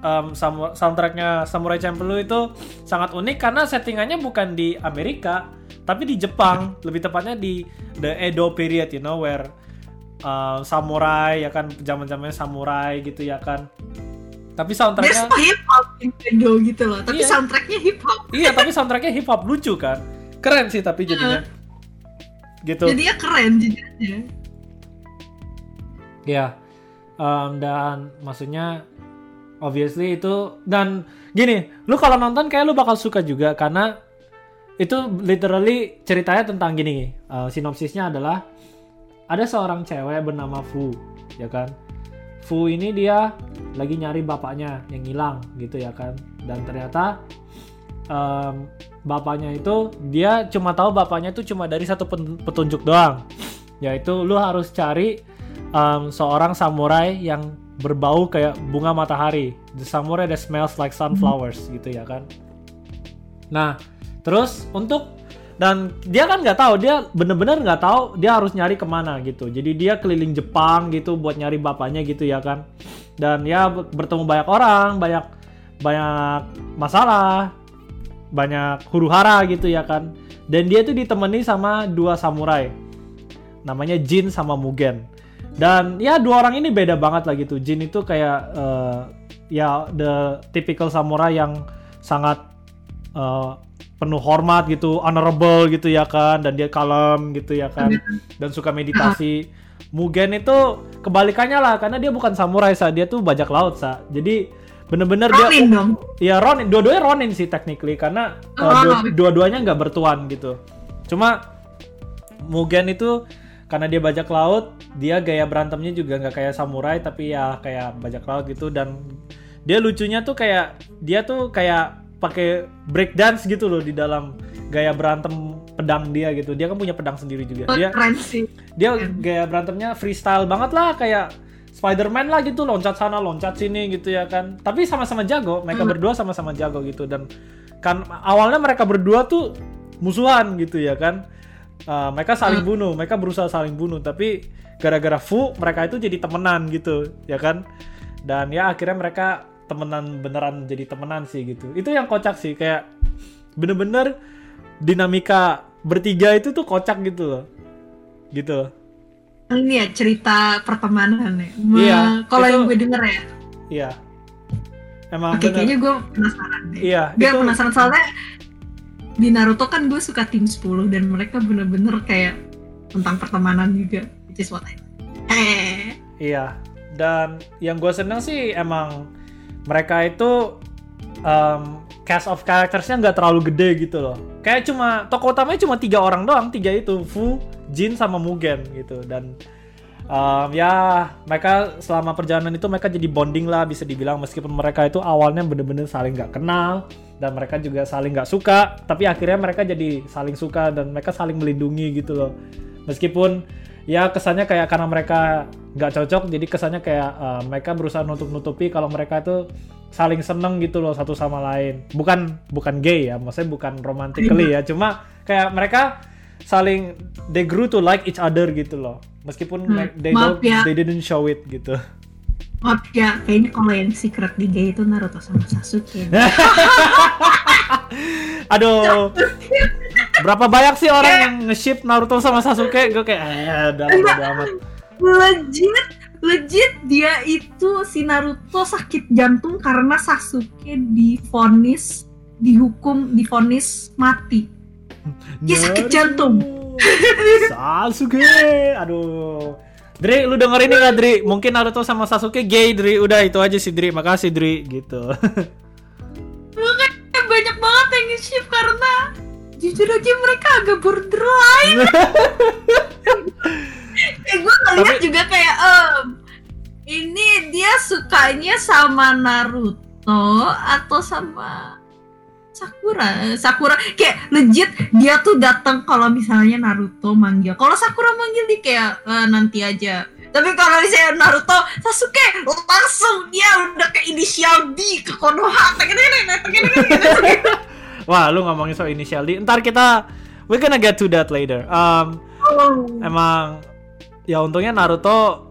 um, soundtracknya Samurai Champloo itu sangat unik karena settingannya bukan di Amerika, tapi di Jepang. Lebih tepatnya di the Edo period, you know, where uh, samurai ya kan zaman zamannya samurai gitu ya kan tapi soundtracknya hip hop Nintendo gitu loh tapi iya. soundtracknya hip hop iya tapi soundtracknya hip hop lucu kan keren sih tapi jadinya. Uh, gitu. Jadinya keren jadinya. Ya um, dan maksudnya obviously itu dan gini lu kalau nonton kayak lu bakal suka juga karena itu literally ceritanya tentang gini uh, sinopsisnya adalah ada seorang cewek bernama Fu ya kan? Fu ini dia lagi nyari bapaknya yang hilang gitu ya kan? Dan ternyata um, bapaknya itu dia cuma tahu bapaknya itu cuma dari satu petunjuk doang. Yaitu lu harus cari um, seorang samurai yang berbau kayak bunga matahari. The samurai that smells like sunflowers gitu ya kan. Nah terus untuk dan dia kan nggak tahu dia bener-bener nggak tahu dia harus nyari ke mana gitu. Jadi dia keliling Jepang gitu buat nyari bapaknya gitu ya kan. Dan ya bertemu banyak orang banyak banyak masalah banyak huru hara gitu ya kan. Dan dia tuh ditemani sama dua samurai. Namanya Jin sama Mugen. Dan ya dua orang ini beda banget lah gitu. Jin itu kayak uh, ya the typical samurai yang sangat uh, penuh hormat gitu, honorable gitu ya kan, dan dia kalem gitu ya kan, dan suka meditasi. Mugen itu kebalikannya lah, karena dia bukan samurai sa, dia tuh bajak laut sa. Jadi bener-bener dia, dong. ya Ronin, dua-duanya Ronin sih technically, karena uh, dua, dua-duanya nggak bertuan gitu. Cuma Mugen itu karena dia bajak laut, dia gaya berantemnya juga nggak kayak samurai, tapi ya kayak bajak laut gitu dan dia lucunya tuh kayak dia tuh kayak pakai break dance gitu loh di dalam gaya berantem pedang dia gitu. Dia kan punya pedang sendiri juga. Oh, dia. Dia gaya berantemnya freestyle banget lah kayak Spider-Man lah gitu loncat sana loncat sini gitu ya kan. Tapi sama-sama jago. Mereka hmm. berdua sama-sama jago gitu dan kan awalnya mereka berdua tuh musuhan gitu ya kan. Uh, mereka saling hmm. bunuh, mereka berusaha saling bunuh tapi gara-gara Fu mereka itu jadi temenan gitu ya kan. Dan ya akhirnya mereka temenan beneran jadi temenan sih gitu itu yang kocak sih kayak bener-bener dinamika bertiga itu tuh kocak gitu loh gitu ini ya cerita pertemanan ya. Iya, Kalau yang gue denger ya. Iya. Emang Oke, bener. kayaknya gue penasaran deh. Iya, Gue itu penasaran soalnya di Naruto kan gue suka tim 10 dan mereka bener-bener kayak tentang pertemanan juga. Which is what I Eh, Iya, dan yang gue seneng sih emang mereka itu um, cast of charactersnya nggak terlalu gede gitu loh. Kayak cuma tokoh utamanya cuma tiga orang doang, tiga itu Fu, Jin sama Mugen gitu. Dan um, ya mereka selama perjalanan itu mereka jadi bonding lah bisa dibilang meskipun mereka itu awalnya bener-bener saling nggak kenal dan mereka juga saling nggak suka, tapi akhirnya mereka jadi saling suka dan mereka saling melindungi gitu loh. Meskipun ya kesannya kayak karena mereka nggak cocok jadi kesannya kayak uh, mereka berusaha nutup nutupi kalau mereka itu saling seneng gitu loh satu sama lain bukan bukan gay ya maksudnya bukan romantically ya cuma kayak mereka saling they grew to like each other gitu loh. Meskipun Hmm, like, they maaf don't ya. they didn't show it gitu. Maaf ya, kayaknya kalau yang secret di gay itu Naruto sama Sasuke. aduh. Berapa banyak sih orang yang nge-ship Naruto sama Sasuke? Gue kayak eh lah, bodo amat. Legit, legit dia itu si Naruto sakit jantung karena Sasuke difonis dihukum difonis mati. Dia sakit jantung. Sasuke, aduh. Dri, lu denger ini gak Dri? Mungkin Naruto sama Sasuke gay Dri. Udah itu aja sih Dri. Makasih Dri gitu. Makanya banyak banget yang nge-ship karena jujur aja mereka agak borderline. eh gue ngeliat Tapi- juga kayak em ini dia sukanya sama Naruto atau sama Sakura Sakura kayak legit dia tuh datang kalau misalnya Naruto manggil kalau Sakura manggil dia kayak "Eh, nanti aja tapi kalau misalnya Naruto Sasuke langsung dia udah ke inisial D ke Konoha Wah, lu ngomongin soal initial D. Ntar kita we gonna get to that later. Um, emang ya untungnya Naruto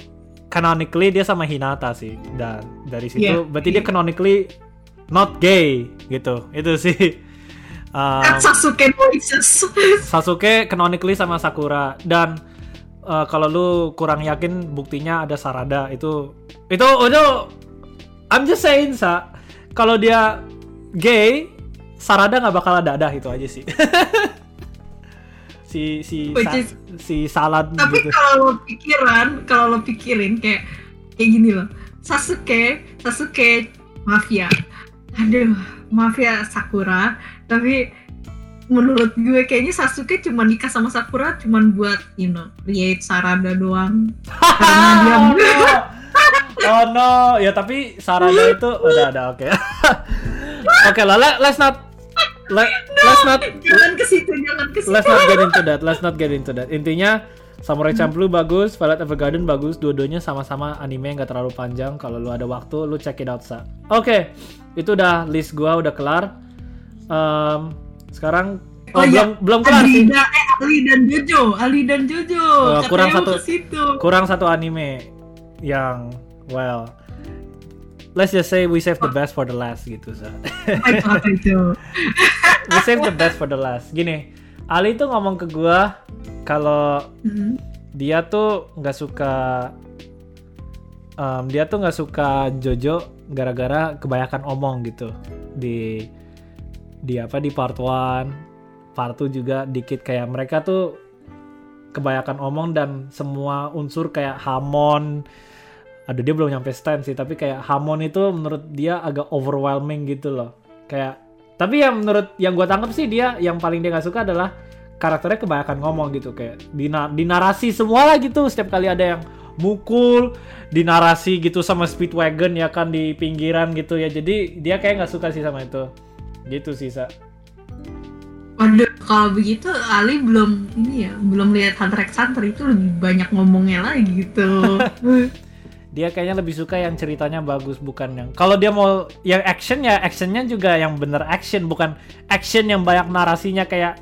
canonically dia sama Hinata sih. Dan dari situ Iya. berarti dia canonically not gay gitu. Itu sih. Um, Sasuke voices Sasuke canonically sama Sakura. Dan uh, kalau lu kurang yakin buktinya ada Sarada. Itu itu itu I'm just saying sa. Kalau dia gay Sarada nggak bakal ada ada itu aja sih. Si si sa- is- si salad tapi gitu. kalau lo pikiran kalau lo pikirin kayak kayak gini loh. Sasuke Sasuke mafia aduh mafia Sakura. Tapi menurut gue kayaknya Sasuke cuma nikah sama Sakura cuma buat you know create Sarada doang. Karena dia oh, no. oh no. Ya tapi Sarada itu udah ada oke. Oke lah let- let's not let, let's not jangan ke situ jangan ke situ. let's not get into that let's not get into that. Intinya Samurai Champloo bagus, Violet Evergarden bagus, dua-duanya sama-sama anime yang gak terlalu panjang. Kalau lu ada waktu, lu check it out sa. Oke, itu udah list gua udah kelar. Em, sekarang oh, Oh iya, belum belum kelar sih. Adida, eh Ali dan Jojo Ali dan Jojo Oh, kurang satu. situ Kurang satu anime yang well let's just say we save the best for the last gitu sa. apa itu we save the best for the last. Gini, Ali tuh ngomong ke gua kalau Hmm. dia tuh nggak suka em, dia tuh nggak suka Jojo gara-gara kebanyakan omong gitu. Di di apa di part 1 part 2 juga dikit. Kayak mereka tuh kebanyakan omong dan semua unsur kayak Hamon. Aduh dia belum nyampe stand sih tapi kayak Hamon itu menurut dia agak overwhelming gitu loh. Kayak tapi yang menurut yang gua tangkap sih dia yang paling dia nggak suka adalah karakternya kebanyakan ngomong gitu. Kayak di, di narasi semua lah gitu. Setiap kali ada yang mukul di narasi gitu sama Speedwagon ya kan di pinggiran gitu ya. Jadi dia kayak nggak suka sih sama itu. Gitu sih sa. Waduh, kalau begitu Ali belum ini ya, belum lihat Hunter x Hunter itu lebih banyak ngomongnya lagi gitu. dia kayaknya lebih suka yang ceritanya bagus bukan yang kalau dia mau yang action ya actionnya juga yang bener action bukan action yang banyak narasinya kayak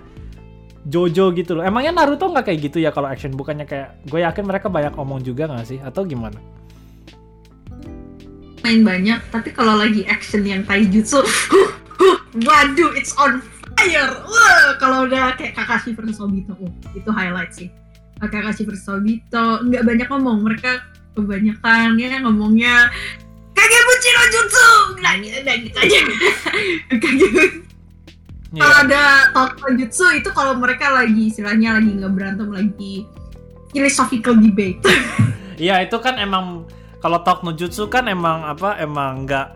Jojo gitu loh. Emangnya Naruto nggak kayak gitu ya kalau action? Bukannya kayak gue yakin mereka banyak omong juga nggak sih? Atau gimana? Main banyak, tapi kalau lagi action yang taijutsu, huh, huh, waduh, it's on fire. Wah, kalau udah kayak Kakashi versus Obito, oh, itu highlight sih. Kakashi versus Obito nggak banyak ngomong mereka kebanyakan ya ngomongnya Kagebuchi no Jutsu! Nah, nah gitu aja. Kagebuchi Iya. kalau ada talk no Jutsu itu kalau mereka lagi istilahnya lagi nggak berantem lagi philosophical debate. Iya itu kan emang kalau talk no jutsu kan emang apa emang nggak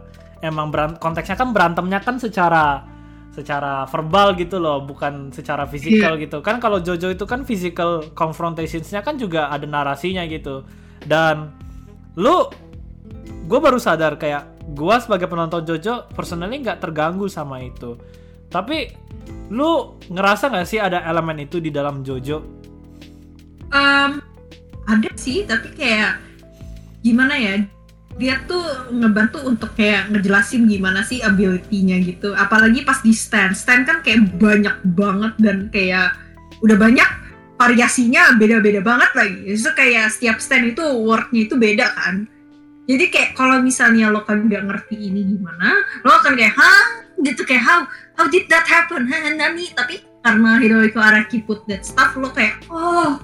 emang berant konteksnya kan berantemnya kan secara secara verbal gitu loh bukan secara fisikal gitu. Kan kalau Jojo itu kan physical confrontationsnya kan juga ada narasinya gitu. Dan lu gue baru sadar kayak gue sebagai penonton Jojo personally nggak terganggu sama itu tapi lu ngerasa nggak sih ada elemen itu di dalam Jojo? Em, ada sih tapi kayak gimana ya dia tuh ngebantu untuk kayak ngejelasin gimana sih ability-nya gitu. Apalagi pas di stand. Stand kan kayak banyak banget dan kayak udah banyak variasinya beda-beda banget lagi. Itu kayak setiap stand itu worknya itu beda kan. Jadi kayak kalau misalnya lo kan nggak ngerti ini gimana lo akan kayak hah gitu kayak how how did that happen? Nani tapi karena Hirohiko Araki put that stuff lo kayak oh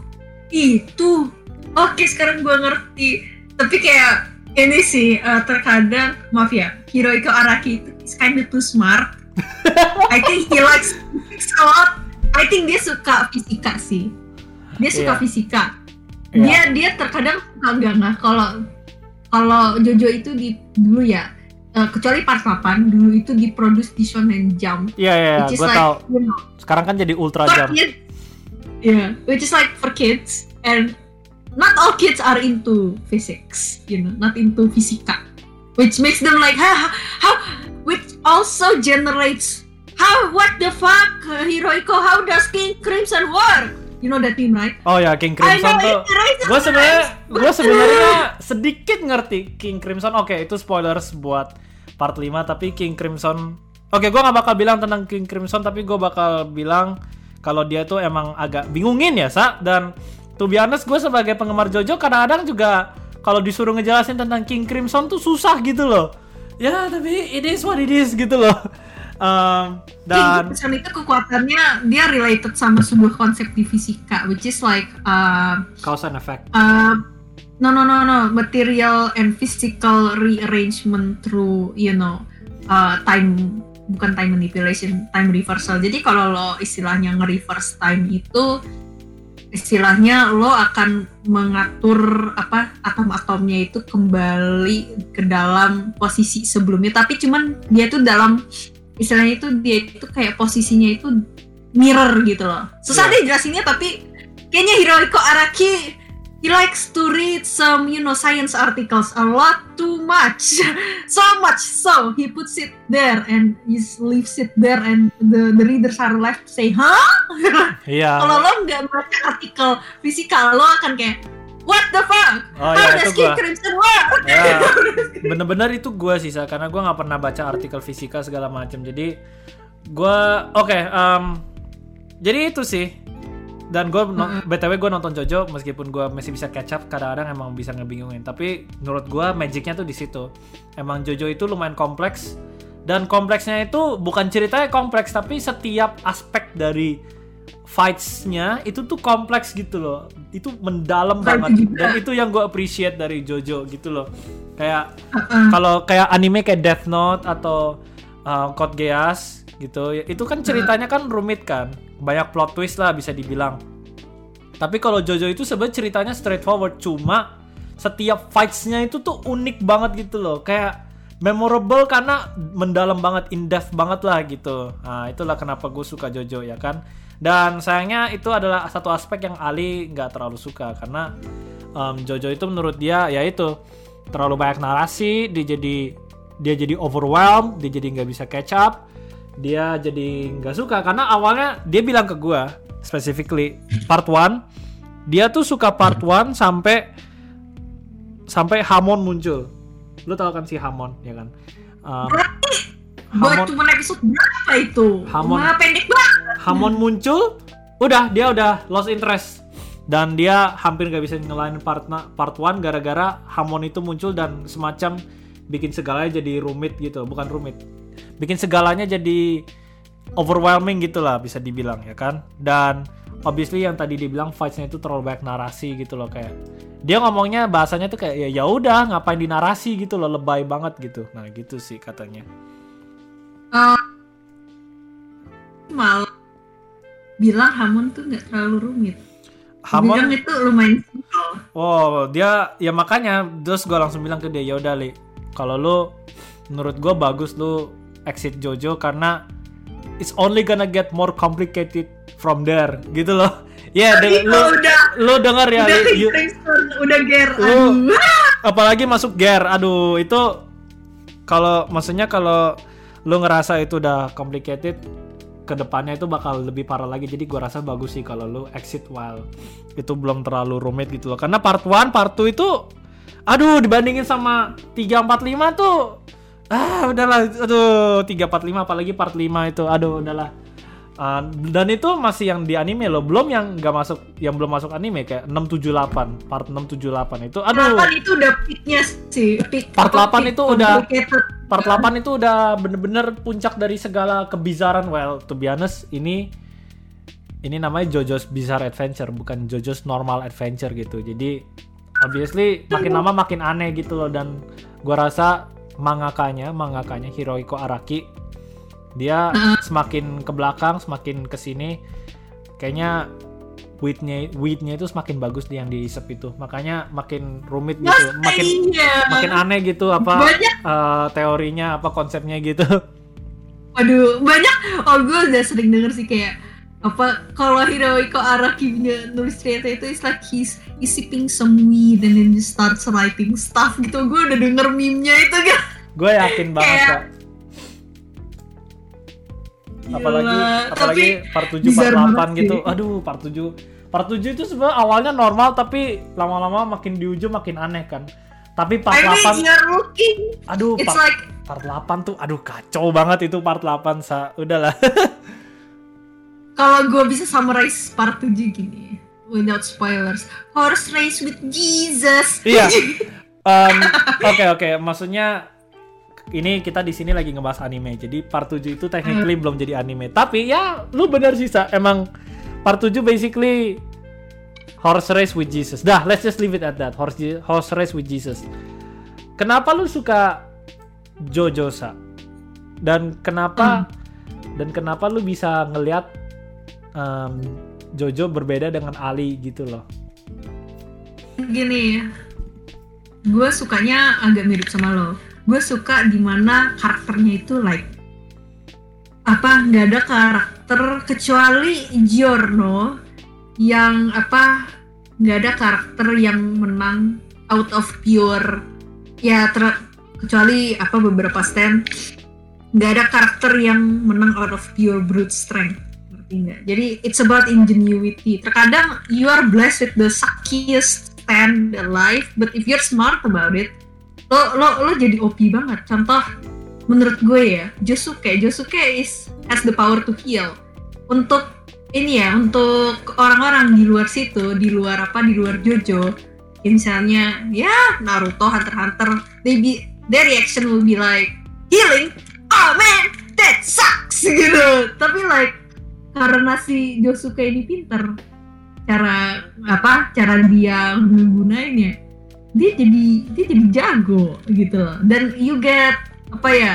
itu. Oke sekarang gue ngerti. Tapi kayak ini sih eh, terkadang maaf ya Hirohiko Araki itu is kind of too smart. I think he likes physics a lot. I think dia suka fisika sih. Dia suka Iya. fisika. Iya. dia dia terkadang suka enggak nggak kalau kalau Jojo itu di dulu ya eh, kecuali part 8 dulu itu diproduce di Shonen Jump Iya iya, which is gue like tau. you know Sekarang kan jadi ultra jam. kids. Yeah, which is like for kids and not all kids are into physics, you know, not into fisika, which makes them like how how which also generates how what the fuck uh, Hirohiko how does King Crimson work? You know that meme right? Oh ya King Crimson tuh. Gue sebenarnya gue sebenarnya sedikit ngerti King Crimson. Oke itu spoilers buat part 5 tapi King Crimson. Oke gue nggak bakal bilang tentang King Crimson tapi gue bakal bilang kalau dia tuh emang agak bingungin ya sa dan to be honest gue sebagai penggemar Jojo kadang-kadang juga kalau disuruh ngejelasin tentang King Crimson tuh susah gitu loh. Ya tapi it is what it is gitu loh. Um, dan King Crimson itu kekuatannya dia related sama sebuah konsep di fisika, which is like uh, cause and effect. Uh, no no no no. Material and physical rearrangement through you know uh, time bukan time manipulation time reversal. Jadi kalau lo istilahnya nge-reverse time itu istilahnya lo akan mengatur apa atom-atomnya itu kembali ke dalam posisi sebelumnya. Tapi cuman dia tuh dalam istilahnya itu dia itu kayak posisinya itu mirror gitu loh. Susah Iya. deh jelasinnya tapi kayaknya Hirohiko Araki he likes to read some you know science articles a lot too much. So much so he puts it there and he leaves it there and the the readers are left to say huh? Iya. kalau lo nggak baca artikel fisika lo akan kayak what the fuck? Oh how ya does itu King. Crimson work? Ya, bener-bener itu gue sih Sa, karena gue nggak pernah baca artikel fisika segala macam jadi gue oke em, jadi itu sih dan gue btw gue nonton Jojo meskipun gue masih bisa catch up kadang-kadang emang bisa ngebingungin. Tapi menurut gue magicnya tuh di situ. Emang Jojo itu lumayan kompleks dan kompleksnya itu bukan ceritanya kompleks tapi setiap aspek dari fights-nya itu tuh kompleks gitu loh. Itu mendalam banget. dan itu yang gue appreciate dari Jojo gitu loh. Kayak kalau kayak anime kayak Death Note atau uh, Code Geass gitu ya, itu kan ceritanya kan rumit kan banyak plot twist lah bisa dibilang. Tapi kalau Jojo itu sebenarnya ceritanya straightforward. Cuma setiap fights-nya itu tuh unik banget gitu loh. Kayak memorable karena mendalam banget in depth banget lah gitu. Nah itulah kenapa gue suka Jojo ya kan? Dan sayangnya itu adalah satu aspek yang Ali nggak terlalu suka. Karena um, Jojo itu menurut dia ya itu terlalu banyak narasi dia jadi dia jadi overwhelmed dia jadi nggak bisa catch up dia jadi nggak suka karena awalnya dia bilang ke gua specifically part 1 dia tuh suka part 1 sampai sampai Hamon muncul. Lu tau kan si Hamon ya kan? Um, buat Hamon cuma episode berapa itu? Hamon. Wah, pendek banget. Hamon muncul, udah dia udah lost interest. Dan dia hampir nggak bisa ngelain part part 1 gara-gara Hamon itu muncul dan semacam bikin segalanya jadi rumit gitu, bukan rumit. Bikin segalanya jadi overwhelming gitu lah bisa dibilang ya kan. Dan obviously yang tadi dibilang fights-nya itu terlalu banyak narasi gitu loh kayak dia ngomongnya bahasanya tuh kayak ya ya udah ngapain di narasi gitu loh lebay banget gitu nah gitu sih katanya Eh, malah bilang Hamon tuh nggak terlalu rumit. Hamon Bilang itu lumayan simple. Oh, dia ya makanya terus gue langsung bilang ke dia, ya udah li, kalau lu menurut gue bagus lu exit Jojo karena it's only gonna get more complicated from there, gitu loh. Ya, Tapi lu udah lu denger ya, udah you- udah ger, Lu- aduh. apalagi masuk gear, aduh itu kalau maksudnya kalau lu ngerasa itu udah complicated ke depannya itu bakal lebih parah lagi jadi gua rasa bagus sih kalau lu exit while itu belum terlalu rumit gitu loh karena part 1 part 2 itu aduh dibandingin sama 345 tuh ah udahlah aduh 345 apalagi part 5 itu aduh udahlah Ah, dan itu masih yang di anime loh belum yang nggak masuk yang belum masuk anime kayak 678 part 678 itu aduh Delapan itu udah peaknya sih. Peak, Part apa, 8 peak itu udah-. Part 8 itu udah bener-bener puncak dari segala kebizaran. Well, to be honest, ini ini namanya JoJo's Bizarre Adventure, bukan JoJo's Normal Adventure gitu. Jadi obviously makin lama makin aneh gitu loh dan gua rasa mangakanya, mangakanya Hirohiko Araki dia semakin ke belakang, semakin ke sini kayaknya witnya witnya itu semakin bagus di yang diisep itu. Makanya makin rumit gitu, makin Iya. makin aneh gitu apa Banyak. eh, teorinya apa konsepnya gitu Waduh, banyak. Oh, gue udah sering denger sih kayak apa kalau Hirohiko Araki punya nulis cerita itu it's like he's, he's sipping some weed and then he starts writing stuff gitu. Gue udah denger meme-nya itu kan gue yakin banget Kayak- kok apalagi Gila. apalagi Tapi part 7 part bizarre 8 banget gitu. sih. aduh part 7 part 7 itu sebenarnya awalnya normal tapi lama-lama makin di ujung makin aneh kan. Tapi part I mean 8 you're looking aduh it's part, like part 8 tuh aduh kacau banget itu part 8 sa. Udahlah kalau gue bisa summarize part 7 gini without spoilers horse race with Jesus Iya. Em, Oke oke, maksudnya ini kita di sini lagi ngebahas anime. Jadi part 7 itu technically belum jadi anime. Tapi ya lu bener sih Sa. emang part 7 basically horse race with Jesus. Dah, let's just leave it at that. Horse horse race with Jesus. Kenapa lu suka Jojo Sa? Dan kenapa dan kenapa lu bisa ngelihat em, Jojo berbeda dengan Ali gitu loh? gini gue sukanya agak mirip sama lo. Gue suka di mana karakternya itu like apa nggak ada karakter kecuali Giorno yang apa nggak ada karakter yang menang out of pure. Ya ter- kecuali apa beberapa stand nggak ada karakter yang menang out of pure brute strength nggak jadi it's about ingenuity. Terkadang you are blessed with the suckiest stand alive but if you're smart about it lo lo lo jadi OP banget. Contoh menurut gue ya Josuke. Josuke is has the power to heal. Untuk ini ya untuk orang-orang di luar situ di luar apa di luar Jojo ya misalnya ya Naruto Hunter Hunter they be their reaction will be like healing? Oh man that sucks gitu. Tapi like karena si Josuke ini pinter cara apa cara dia menggunainnya dia jadi dia jadi jago gitu loh. dan you get apa ya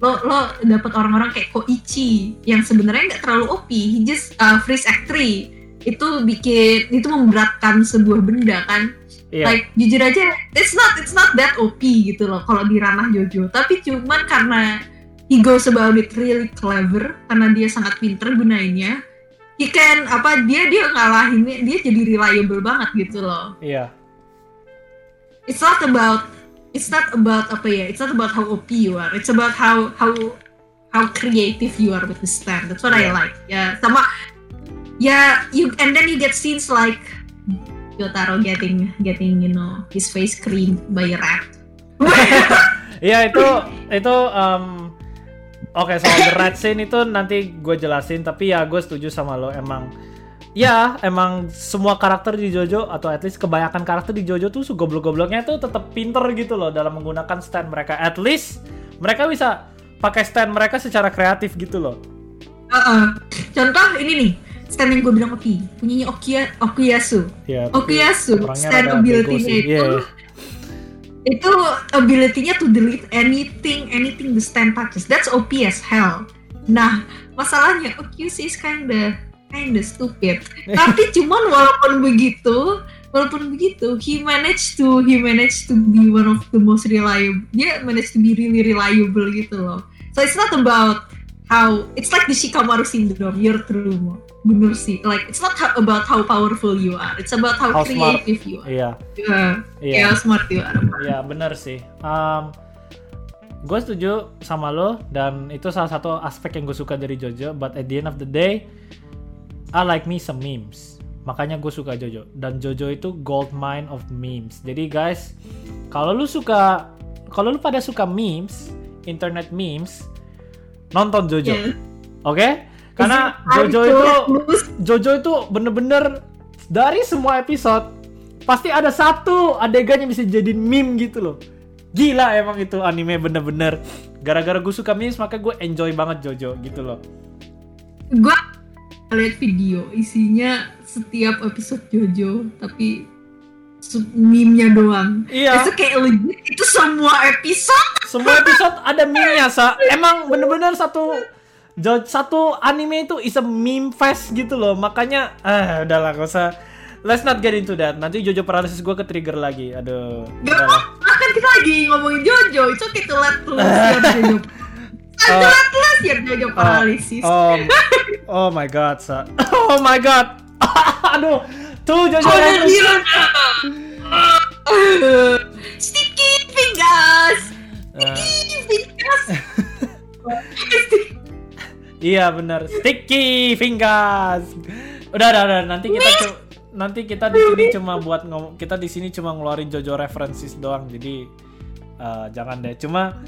lo lo dapat orang-orang kayak Koichi yang sebenarnya nggak terlalu OP he just uh, freeze act 3 itu bikin itu memberatkan sebuah benda kan Iya. like jujur aja it's not it's not that OP gitu loh kalau di ranah Jojo tapi cuman karena he goes about it really clever karena dia sangat pinter gunainnya he can apa dia dia ngalahinnya dia jadi reliable banget gitu loh. Iya. it's not about it's not about apa ya it's not about how OP you are. It's about how how how creative you are with the stand. That's what Yeah. I like. Ya sama ya you and then you get scenes like Yotaro getting getting you know his face creamed by a rat. Iya itu itu em, oke soal the red scene itu nanti gue jelasin tapi ya gue setuju sama lo emang. Ya emang semua karakter di Jojo atau at least kebanyakan karakter di Jojo tuh goblok-gobloknya tuh tetap pinter gitu loh dalam menggunakan stand mereka. At least mereka bisa pakai stand mereka secara kreatif gitu loh. Uh-uh. contoh ini nih stand yang gue bilang OP punyanya Okia Okuyasu Ya, tapi Okuyasu stand ability-nya itu Iya. Itu ability-nya to delete anything anything the stand touches. That's OP as hell. Nah masalahnya Okuyasu is kinda kinda stupid. Tapi cuman walaupun begitu walaupun begitu he managed to he managed to be one of the most reliable dia managed to be really reliable gitu loh. So it's not about how it's like the Shikamaru syndrome. You're true. Bener sih like it's not how- about how powerful you are it's about how, How smart. creative you are Iya, yeah. iya. yeah, how smart you are Iya bener sih. gue setuju sama lo dan itu salah satu aspek yang gue suka dari Jojo. But at the end of the day, I like me some memes. Makanya gue suka Jojo. Dan Jojo itu gold mine of memes. Jadi guys, kalau lu suka, kalau lu pada suka memes, internet memes, nonton Jojo, Yeah. oke? Karena It's Jojo itu. Jojo itu bener-bener dari semua episode pasti ada satu adegan yang bisa jadi meme gitu loh. Gila emang itu anime bener-bener. Gara-gara gue suka memes maka gue enjoy banget Jojo gitu loh. Gua lihat video isinya setiap episode Jojo tapi meme-nya doang. Iya. Itu kayak legit itu semua episode. Semua episode ada meme-nya sa. Emang bener-bener satu satu anime itu is a meme fest gitu loh. Makanya ah udahlah gak usah Let's not get into that. Nanti Jojo paralysis gue ke trigger lagi. Aduh. Gak apa-apa kan kita lagi ngomongin Jojo. Itu kita let loose Jojo. Oh. let loose ya Jojo paralisis. Oh, oh my god, sa. Oh my god. Aduh. Tuh Jojo Oh, dan dia Sticky fingers. Eh, Sticky fingers. Iya bener. Sticky fingers. Udah, udah, udah. Nanti kita cu- nanti kita di sini cuma buat ngom kita di sini cuma ngeluarin Jojo references doang. Jadi eh, jangan deh. Cuma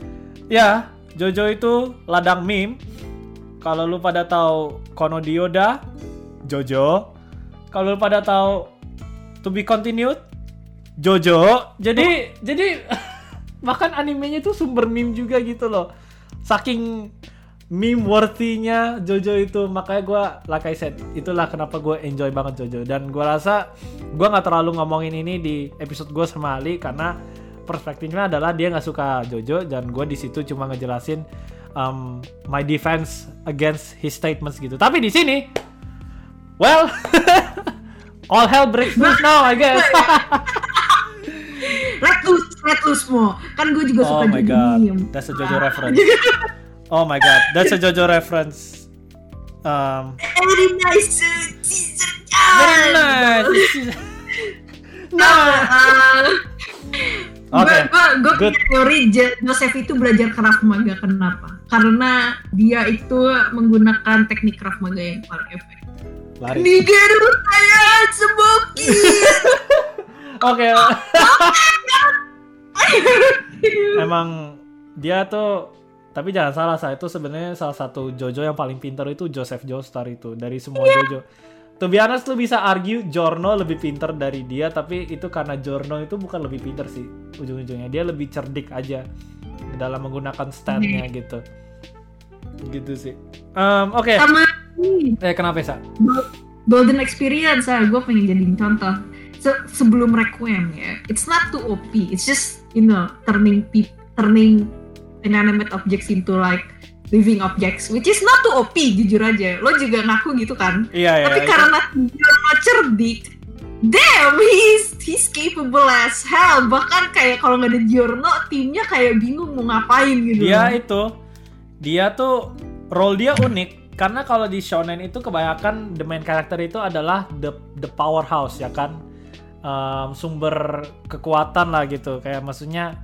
ya Jojo itu ladang meme. Kalau lu pada tahu Kono Dioda, Jojo. Kalau lu pada tahu To Be Continued, Jojo. Jadi jadi bahkan animenya itu sumber meme juga gitu loh. Saking meme worthy-nya Jojo itu. Makanya gue like I said itulah kenapa gue enjoy banget Jojo. Dan gue rasa gue nggak terlalu ngomongin ini di episode gue sama Ali karena perspektifnya adalah dia nggak suka Jojo dan gue di situ cuma ngejelasin um, my defense against his statements gitu. Tapi di sini well all hell breaks loose now I guess. Let loose, let loose mo. Kan gue juga oh suka my god. meme. that's a Jojo reference oh my god that's a Jojo reference um, Very nice uh. Very nice. Nah, uh, Oke, gue gue punya teori Jo- Joseph itu belajar Krav Maga kenapa? Karena dia itu menggunakan teknik Krav Maga yang paling efektif. Lari. Nigeru saya seboki. Oke. Emang dia tuh tapi jangan salah saya itu sebenarnya salah satu Jojo yang paling pintar itu Joseph Joestar itu dari semua Jojo. To be honest lu bisa argue Jorno lebih pintar dari dia tapi itu karena Jorno itu bukan lebih pintar sih ujung-ujungnya dia lebih cerdik aja dalam menggunakan stand-nya gitu. Gitu sih. Em, Oke, Sama ini, eh kenapa Sa? Golden Experience ah, gue pengen jadiin contoh. Se- sebelum Requiem ya, it's not too OP, it's just you know turning turning inanimate objects into like living objects, which is not too OP jujur aja. Lo juga ngaku gitu kan? Iya ya. Tapi itu- karena Jorno cerdik, damn he's he's capable as hell. Bahkan kayak kalau nggak ada Jorno, timnya kayak bingung mau ngapain gitu. dia itu dia tuh role dia unik karena kalau di shonen itu kebanyakan the main character itu adalah the the powerhouse ya kan Um, sumber kekuatan lah gitu kayak maksudnya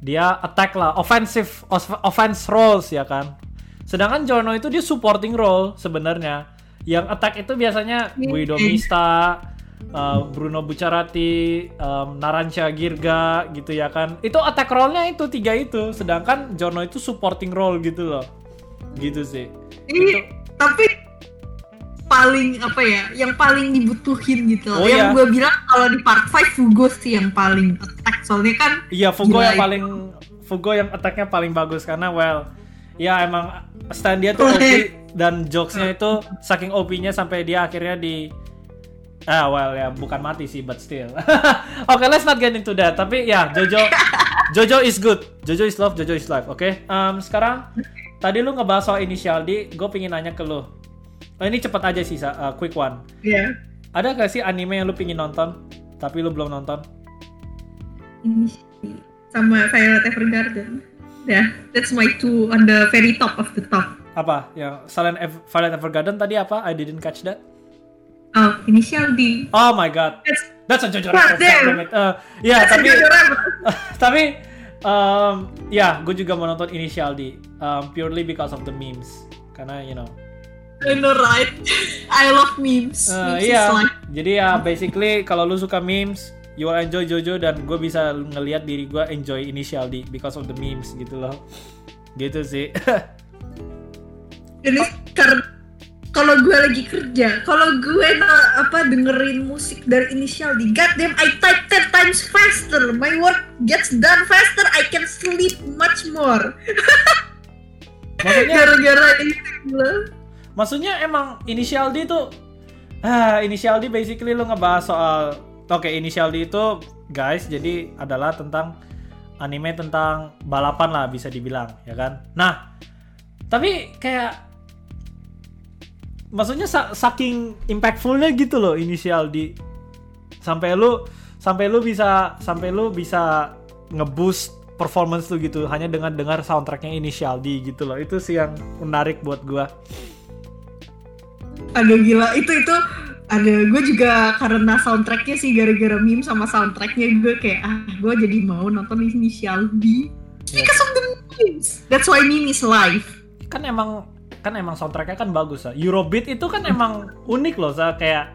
dia attack lah offensive offense roles ya kan sedangkan Jono itu dia supporting role sebenarnya yang attack itu biasanya Guido Mista uh, Bruno Bucarati, um, Narancia Girga gitu ya kan. Itu attack role-nya itu tiga itu, sedangkan Jono itu supporting role gitu loh. Gitu sih. Ini tapi paling apa ya, yang paling dibutuhin gitu. Oh, iya. yang gue bilang kalau di part 5 Fugo sih yang paling attack soalnya kan Iya, Fugo yang itu. paling Fugo yang attack-nya paling bagus karena well ya emang stand dia tuh OP dan jokesnya itu saking OP-nya sampai dia akhirnya di ah well ya bukan mati sih but still oke okay, let's not get into that tapi ya Jojo Jojo is good Jojo is love Jojo is life oke okay? um, sekarang tadi lu ngebahas soal inisial D gue pingin nanya ke lu oh, ini cepet aja sih uh, quick one Iya. ada gak sih anime yang lu pingin nonton tapi lu belum nonton Ini sih. sama Violet Evergarden. Ya, that's my two on the very top of the top. apa yang Silent Ev Violet Evergarden tadi apa I didn't catch that Oh, initial D. oh my god That's that's a Jojo God reference damn. damn it. Uh, ya that's a tapi rabbit. tapi um, ya gue juga mau nonton Initial D um, purely because of the memes karena you know I know right. I love memes. uh, memes iya like jadi ya basically kalau lu suka memes you will enjoy Jojo dan gue bisa ngelihat diri gue enjoy Initial D because of the memes gitu loh gitu sih Ini karena kalau gue lagi kerja, kalau gue apa dengerin musik dari initial D, goddamn I type 10 times faster, my work gets done faster, I can sleep much more. maksudnya Gara-gara itu gila. Maksudnya emang Initial D tuh ah Initial D basically lu ngebahas soal oke Initial D itu guys jadi adalah tentang anime tentang balapan lah bisa dibilang ya kan? Nah tapi kayak maksudnya sa- saking impactfulnya gitu loh Initial D. Sampai lu sampai lu bisa sampai lu bisa ngeboost performance lu gitu hanya dengan dengar soundtracknya Initial D gitu loh. Itu sih yang menarik buat gua Aduh gila, itu itu ada gue juga karena soundtracknya sih gara-gara meme sama soundtracknya gue kayak ah gue jadi mau nonton initial D Ya. because of the memes. That's why meme is life. kan emang kan emang soundtracknya kan bagus ya. Eurobeat itu kan emang unik loh, sa kayak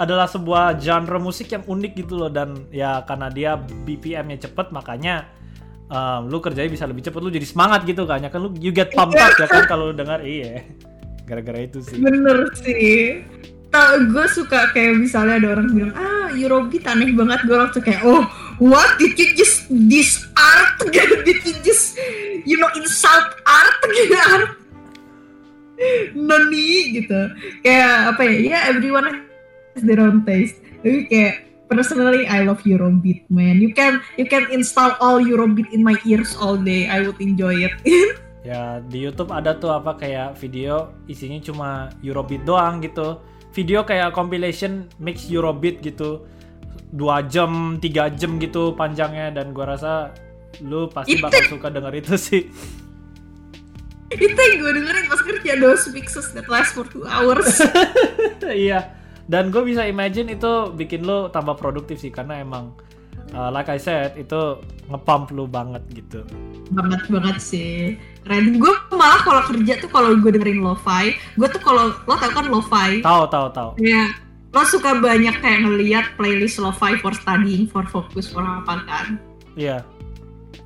adalah sebuah genre musik yang unik gitu loh dan ya karena dia BPM-nya cepet makanya um, lu kerjanya bisa lebih cepet lu jadi semangat gitu kan ya kan lu you get pumped up ya kan kalau lu dengar iya gara-gara itu sih Bener sih. Nah, gue suka kayak misalnya ada orang bilang, ah Eurobeat aneh banget. Gue langsung kayak, oh what? Did you just this art? Did you just, you know, insult art? Gitu, art? Nani gitu. Kayak apa ya, ya everyone has their own taste. Tapi kayak, personally I love Eurobeat man. You can you can install all Eurobeat in my ears all day. I would enjoy it. ya di YouTube ada tuh apa kayak video isinya cuma Eurobeat doang gitu. Video kayak compilation mix Eurobeat gitu. Dua jam tiga jam gitu panjangnya. Dan gua rasa lu pasti Itu- bakal suka denger itu sih. Itu yang gue dengerin pas kerja those mixes that last for two hours. iya. Dan gue bisa imagine itu bikin lu tambah produktif sih karena emang uh, like I said itu ngepump lu banget gitu. Banget banget sih. Keren gue malah kalau kerja tuh kalau gue dengerin lo-fi gue tuh kalau lo tau kan lo-fi? Tahu tahu tahu ya lo suka banyak kayak ngeliat playlist lo-fi for studying for focus for apa kan? Iya.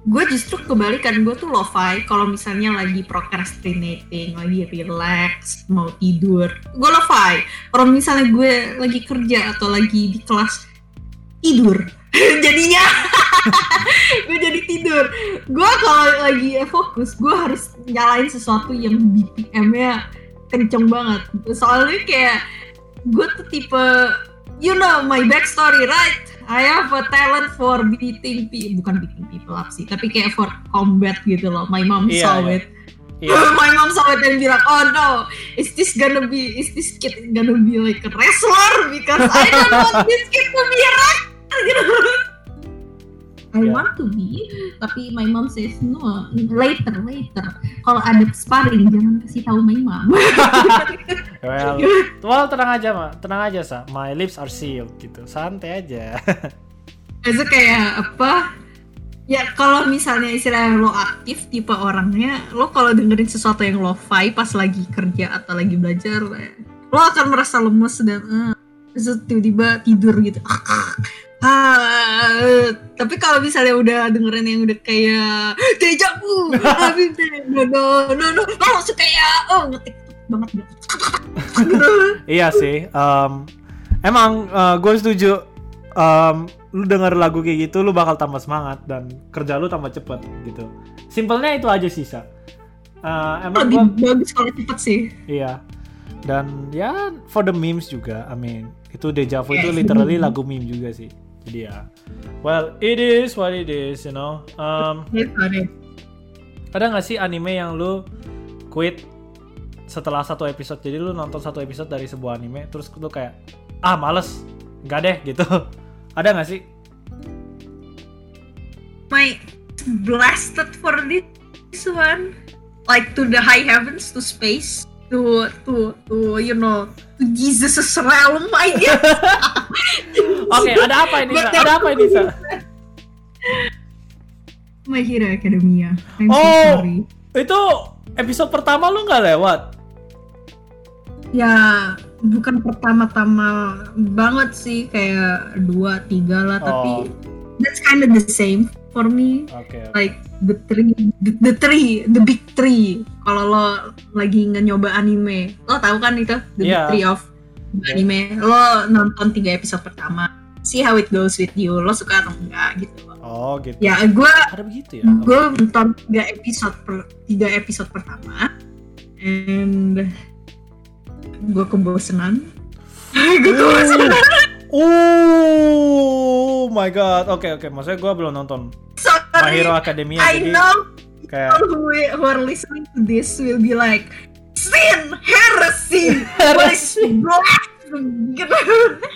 Gue justru kebalikan gue tuh lo-fi kalau misalnya lagi procrastinating lagi relax mau tidur. Gue lo-fi. Kalau misalnya gue lagi kerja atau lagi di kelas tidur. Jadinya. Gue jadi tidur. Gue kalau lagi fokus gue harus nyalain sesuatu yang BPM-nya kenceng banget. Soalnya kayak gue tuh tipe you know my backstory right? I have a talent for beating people bukan beating people up sih tapi kayak for combat gitu loh. My mom Iya, saw iya. it iya. My mom saw it and bilang oh no is this gonna be is this kid gonna be like a wrestler? Because I don't want this kid to be a wrestler. Gitu I Yeah. want to be tapi my mom says no later later. Kalau ada sparring jangan kasih tahu my mom. Well well tenang aja mah tenang aja sa. My lips are sealed gitu. Santai aja. Itu kayak apa ya kalau misalnya istilahnya lo aktif tipe orangnya lo kalau dengerin sesuatu yang lo fi pas lagi kerja atau lagi belajar eh, lo akan merasa lemes dan eh, terus tiba-tiba tidur gitu Ah, tapi kalau misalnya udah dengerin yang udah kayak dejavu, habis no no no no, lo langsung kayak oh ngetik banget gitu. iya sih um, emang gue setuju um, lu denger lagu kayak gitu lu bakal tambah semangat dan kerja lu tambah cepet gitu simpelnya itu aja sih Sa. Uh, emang lebih gua, bagus kalau cepet sih iya. Dan ya for the memes juga. I mean, itu Deja Vu itu Yes. literally lagu meme juga sih. Jadi ya. Well, it is what it is, you know. Um, ada nggak sih anime yang lu quit setelah satu episode? Jadi lu nonton satu episode dari sebuah anime, terus lu kayak ah males, nggak deh gitu. ada nggak sih? my blasted for this one like to the high heavens to space to to to you know to Jesus' realm I guess Oke, ada apa ini? Sa? Ada apa ini? Sa? My Hero Academia I'm so Oh. sorry Itu episode pertama lu nggak lewat? Ya bukan pertama-tama banget sih kayak dua tiga lah tapi Oh. that's kind of the same for me Oke. oke. like the three the, the three the big three kalau lo lagi nyoba anime lo tahu kan itu the big Iya. three of anime lo nonton tiga episode pertama see how it goes with you lo suka atau enggak gitu Oh gitu. ya gue Ada begitu ya? gue nonton tiga episode per, tiga episode pertama and gue kebosanan gue kebosanan Oh my god. Oke oke. Maksudnya gue belum nonton My sorry Hero Academia I jadi know kayak people who, who are listening to this will be like sin heresy what is blasphemy?" gitu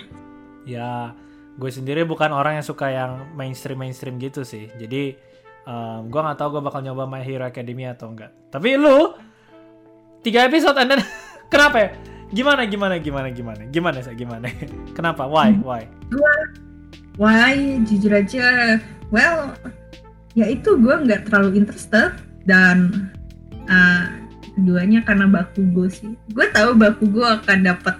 ya gue sendiri bukan orang yang suka yang mainstream mainstream gitu sih. Jadi um, gue nggak tahu gue bakal nyoba My Hero Academia atau enggak. Tapi lu tiga episode and then kenapa ya? Gimana gimana gimana gimana? Gimana sih gimana? Kenapa? Why? Why? why? Jujur aja. Well ya itu gue nggak terlalu interested dan uh, keduanya karena Bakugo sih. Gue tahu Bakugo akan dapat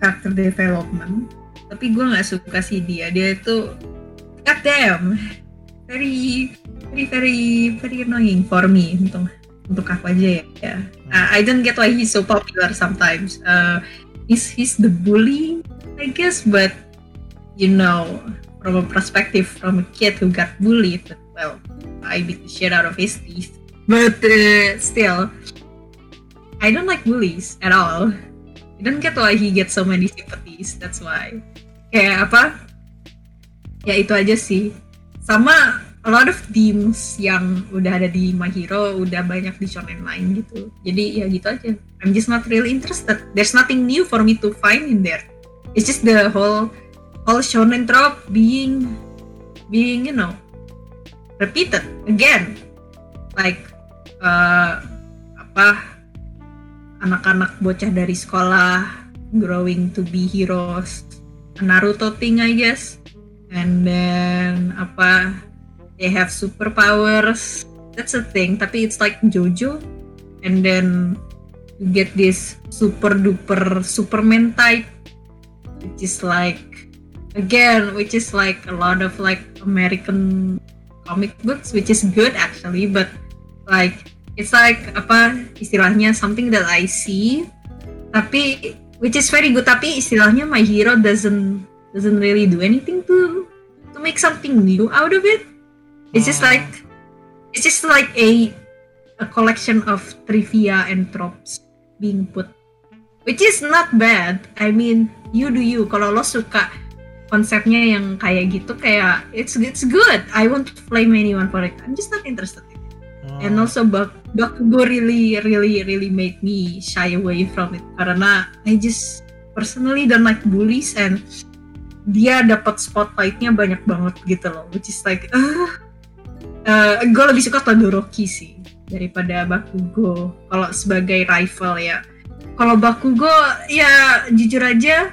karakter development tapi gue nggak suka sih dia. Dia itu god damn very very very very annoying for me untuk untuk aku aja ya, ya. Uh, I don't get why he's so popular sometimes. Uh, he's he's the bully I guess but you know from a perspective from a kid who got bullied well I beat the shit out of his teeth. But uh, still I don't like bullies at all. I don't get why he gets so many sympathies that's why. Kayak apa? Ya itu aja sih. Sama a lot of themes yang udah ada di My Hero udah banyak di shonen lain gitu. Jadi ya gitu aja. I'm just not really interested. There's nothing new for me to find in there. It's just the whole whole shonen trope being being you know repeated again. Like uh, apa anak-anak bocah dari sekolah growing to be heroes. Naruto thing I guess. And then apa they have superpowers. That's a thing tapi it's like Jojo and then you get this super duper Superman type which is like again which is like a lot of like American comic books which is good actually but like it's like apa istilahnya something that I see tapi which is very good tapi istilahnya my hero doesn't doesn't really do anything to to make something new out of it it's just like it's just like a a collection of trivia and tropes being put. Which is not bad. I mean you do you. Kalau lo suka konsepnya yang kayak gitu kayak it's it's good. I won't blame anyone for it. I'm just not interested in it. And Hmm. also Bak Bakugo really really really made me shy away from it. Karena I just personally don't like bullies and dia dapat spotlightnya banyak banget gitu loh. Which is like uh, gue lebih suka Todoroki sih daripada Bakugo. Kalau sebagai rival ya. Kalau Bakugo ya jujur aja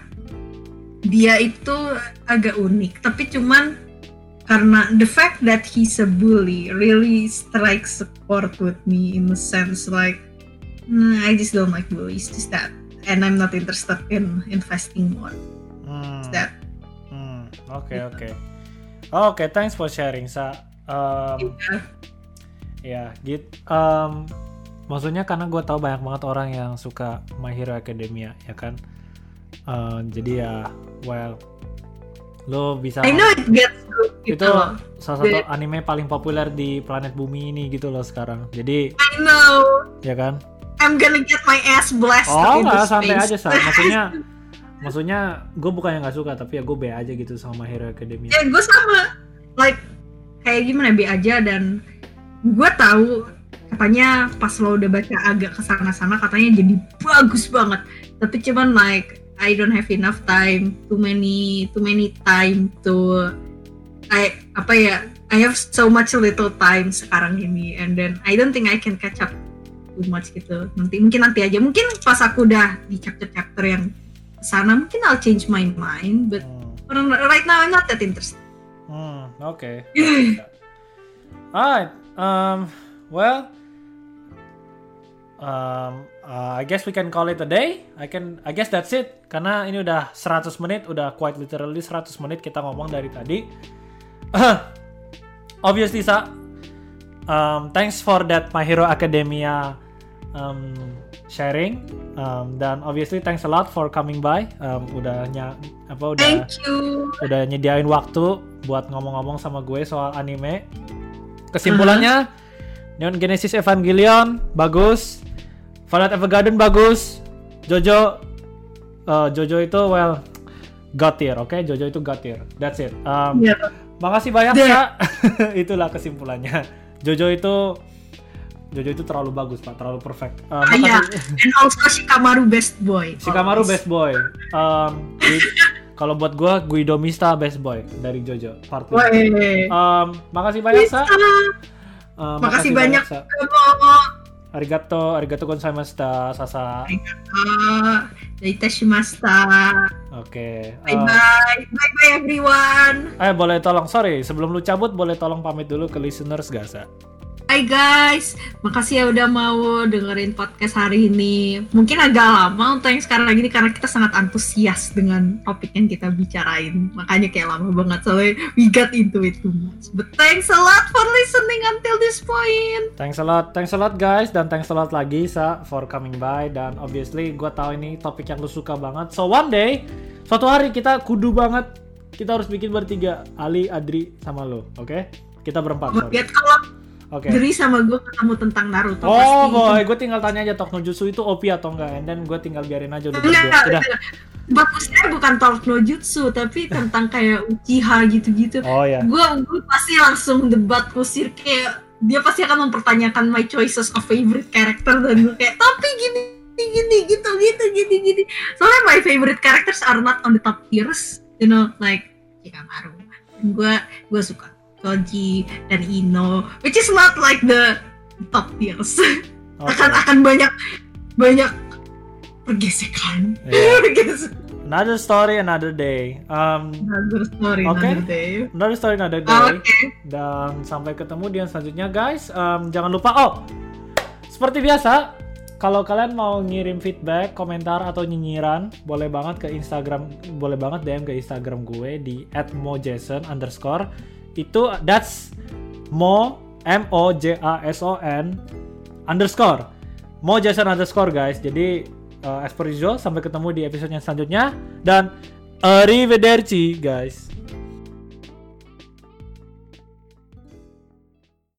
dia itu agak unik. Tapi cuman karena the fact that he's a bully really strikes a chord with me in the sense like hmm, I just don't like bullies just that. And I'm not interested in investing more. Hmm. that. Hmm, Oke oke. Oke, thanks for sharing sa. Um, ya, git. Um, maksudnya karena gue tahu banyak banget orang yang suka My Hero Academia, ya kan. Um, jadi ya, well, lo bisa I know it gets good itu gitu. loh. salah satu anime paling populer di planet bumi ini gitu loh sekarang. Jadi I know. Ya kan? I'm gonna get my ass blasted oh nggak santai aja sah maksudnya maksudnya gue bukan yang nggak suka tapi ya gue be aja gitu sama My Hero Academia. Ya gue sama. Like kayak gimana be aja. Dan gue tahu katanya pas lo udah baca agak ke sana-sana katanya jadi bagus banget. Tapi cuman like I don't have enough time too many too many time to I apa ya I have so much little time sekarang ini. And then I don't think I can catch up too much gitu. Nanti mungkin nanti aja. Mungkin pas aku udah di chapter-chapter yang sana mungkin I'll change my mind but hmm. right now I'm not that interested. Hmm, oke. Alright, um, well, um, uh, I guess we can call it a day. I can, I guess that's it. Karena ini udah 100 menit, udah quite literally 100 menit kita ngomong dari tadi. Obviously, sa, um, thanks for that My Hero Academia um, sharing. Um, dan obviously thanks a lot for coming by. Um, udah nya, apa udah thank you udah nyediain waktu buat ngomong-ngomong sama gue soal anime. Kesimpulannya, Neon Genesis Evangelion bagus, Violet Evergarden bagus, Jojo, eh, Jojo itu well god tier, oke? Jojo itu god tier. That's it. Um, Ya. Makasih banyak ya. Itulah kesimpulannya. Jojo itu Jojo itu terlalu bagus pak, terlalu perfect. Uh, Ah, iya. and also Shikamaru best boy Shikamaru Always. best boy. Um, kalau buat gua Guido Mista best boy dari Jojo part two. Woi. Um, makasih banyak sa. Uh, Makasih banyak. sa. Kamu. Arigato, arigato gozaimashita, Sasa. Ah, Daitashimashita. Oke. Bye Uh, bye. Bye bye everyone. eh boleh tolong sorry sebelum lu cabut boleh tolong pamit dulu ke listeners gak sa? Hai guys, makasih ya udah mau dengerin podcast hari ini. Mungkin agak lama untuk yang sekarang ini karena kita sangat antusias dengan topik yang kita bicarain. Makanya kayak lama banget soalnya we got into it too much. But thanks a lot for listening until this point. Thanks a lot, thanks a lot guys dan thanks a lot lagi sa for coming by dan obviously gua tahu ini topik yang lu suka banget. So one day, suatu hari kita kudu banget kita harus bikin bertiga, Ali, Adri sama lo, oke? Kita berempat, sorry. Kalau Oke. Dri sama gue ketemu tentang Naruto Oh pasti. boy, gue tinggal tanya aja Tok no Jutsu itu OP atau enggak, and then gue tinggal biarin aja udah Enggak, berdua. Udah. bagusnya bukan talk no jutsu tapi tentang kayak Uchiha gitu-gitu. Oh ya. Gue gue pasti langsung debat kusir kayak dia pasti akan mempertanyakan my choices of favorite character dan gue kayak tapi gini gini gitu gitu gini gini. Soalnya my favorite characters are not on the top tiers, you know, like Shikamaru. Dan gue gue suka Koji dan Ino, which is not like the top tiers. Oke. akan akan banyak banyak pergesekan. Pergesekan. Another story, another day. Um, Another story, Oke. another day. another story, another day. Oke. Dan sampai ketemu di yang selanjutnya guys. Um, jangan lupa oh, seperti biasa, kalau kalian mau ngirim feedback, komentar atau nyinyiran, boleh banget ke Instagram, boleh banget DM ke Instagram gue di @mojason underscore. Itu that's mo m o j a s o n underscore mo Jason underscore guys. Jadi uh, as per usual sampai ketemu di episode yang selanjutnya dan arrivederci guys.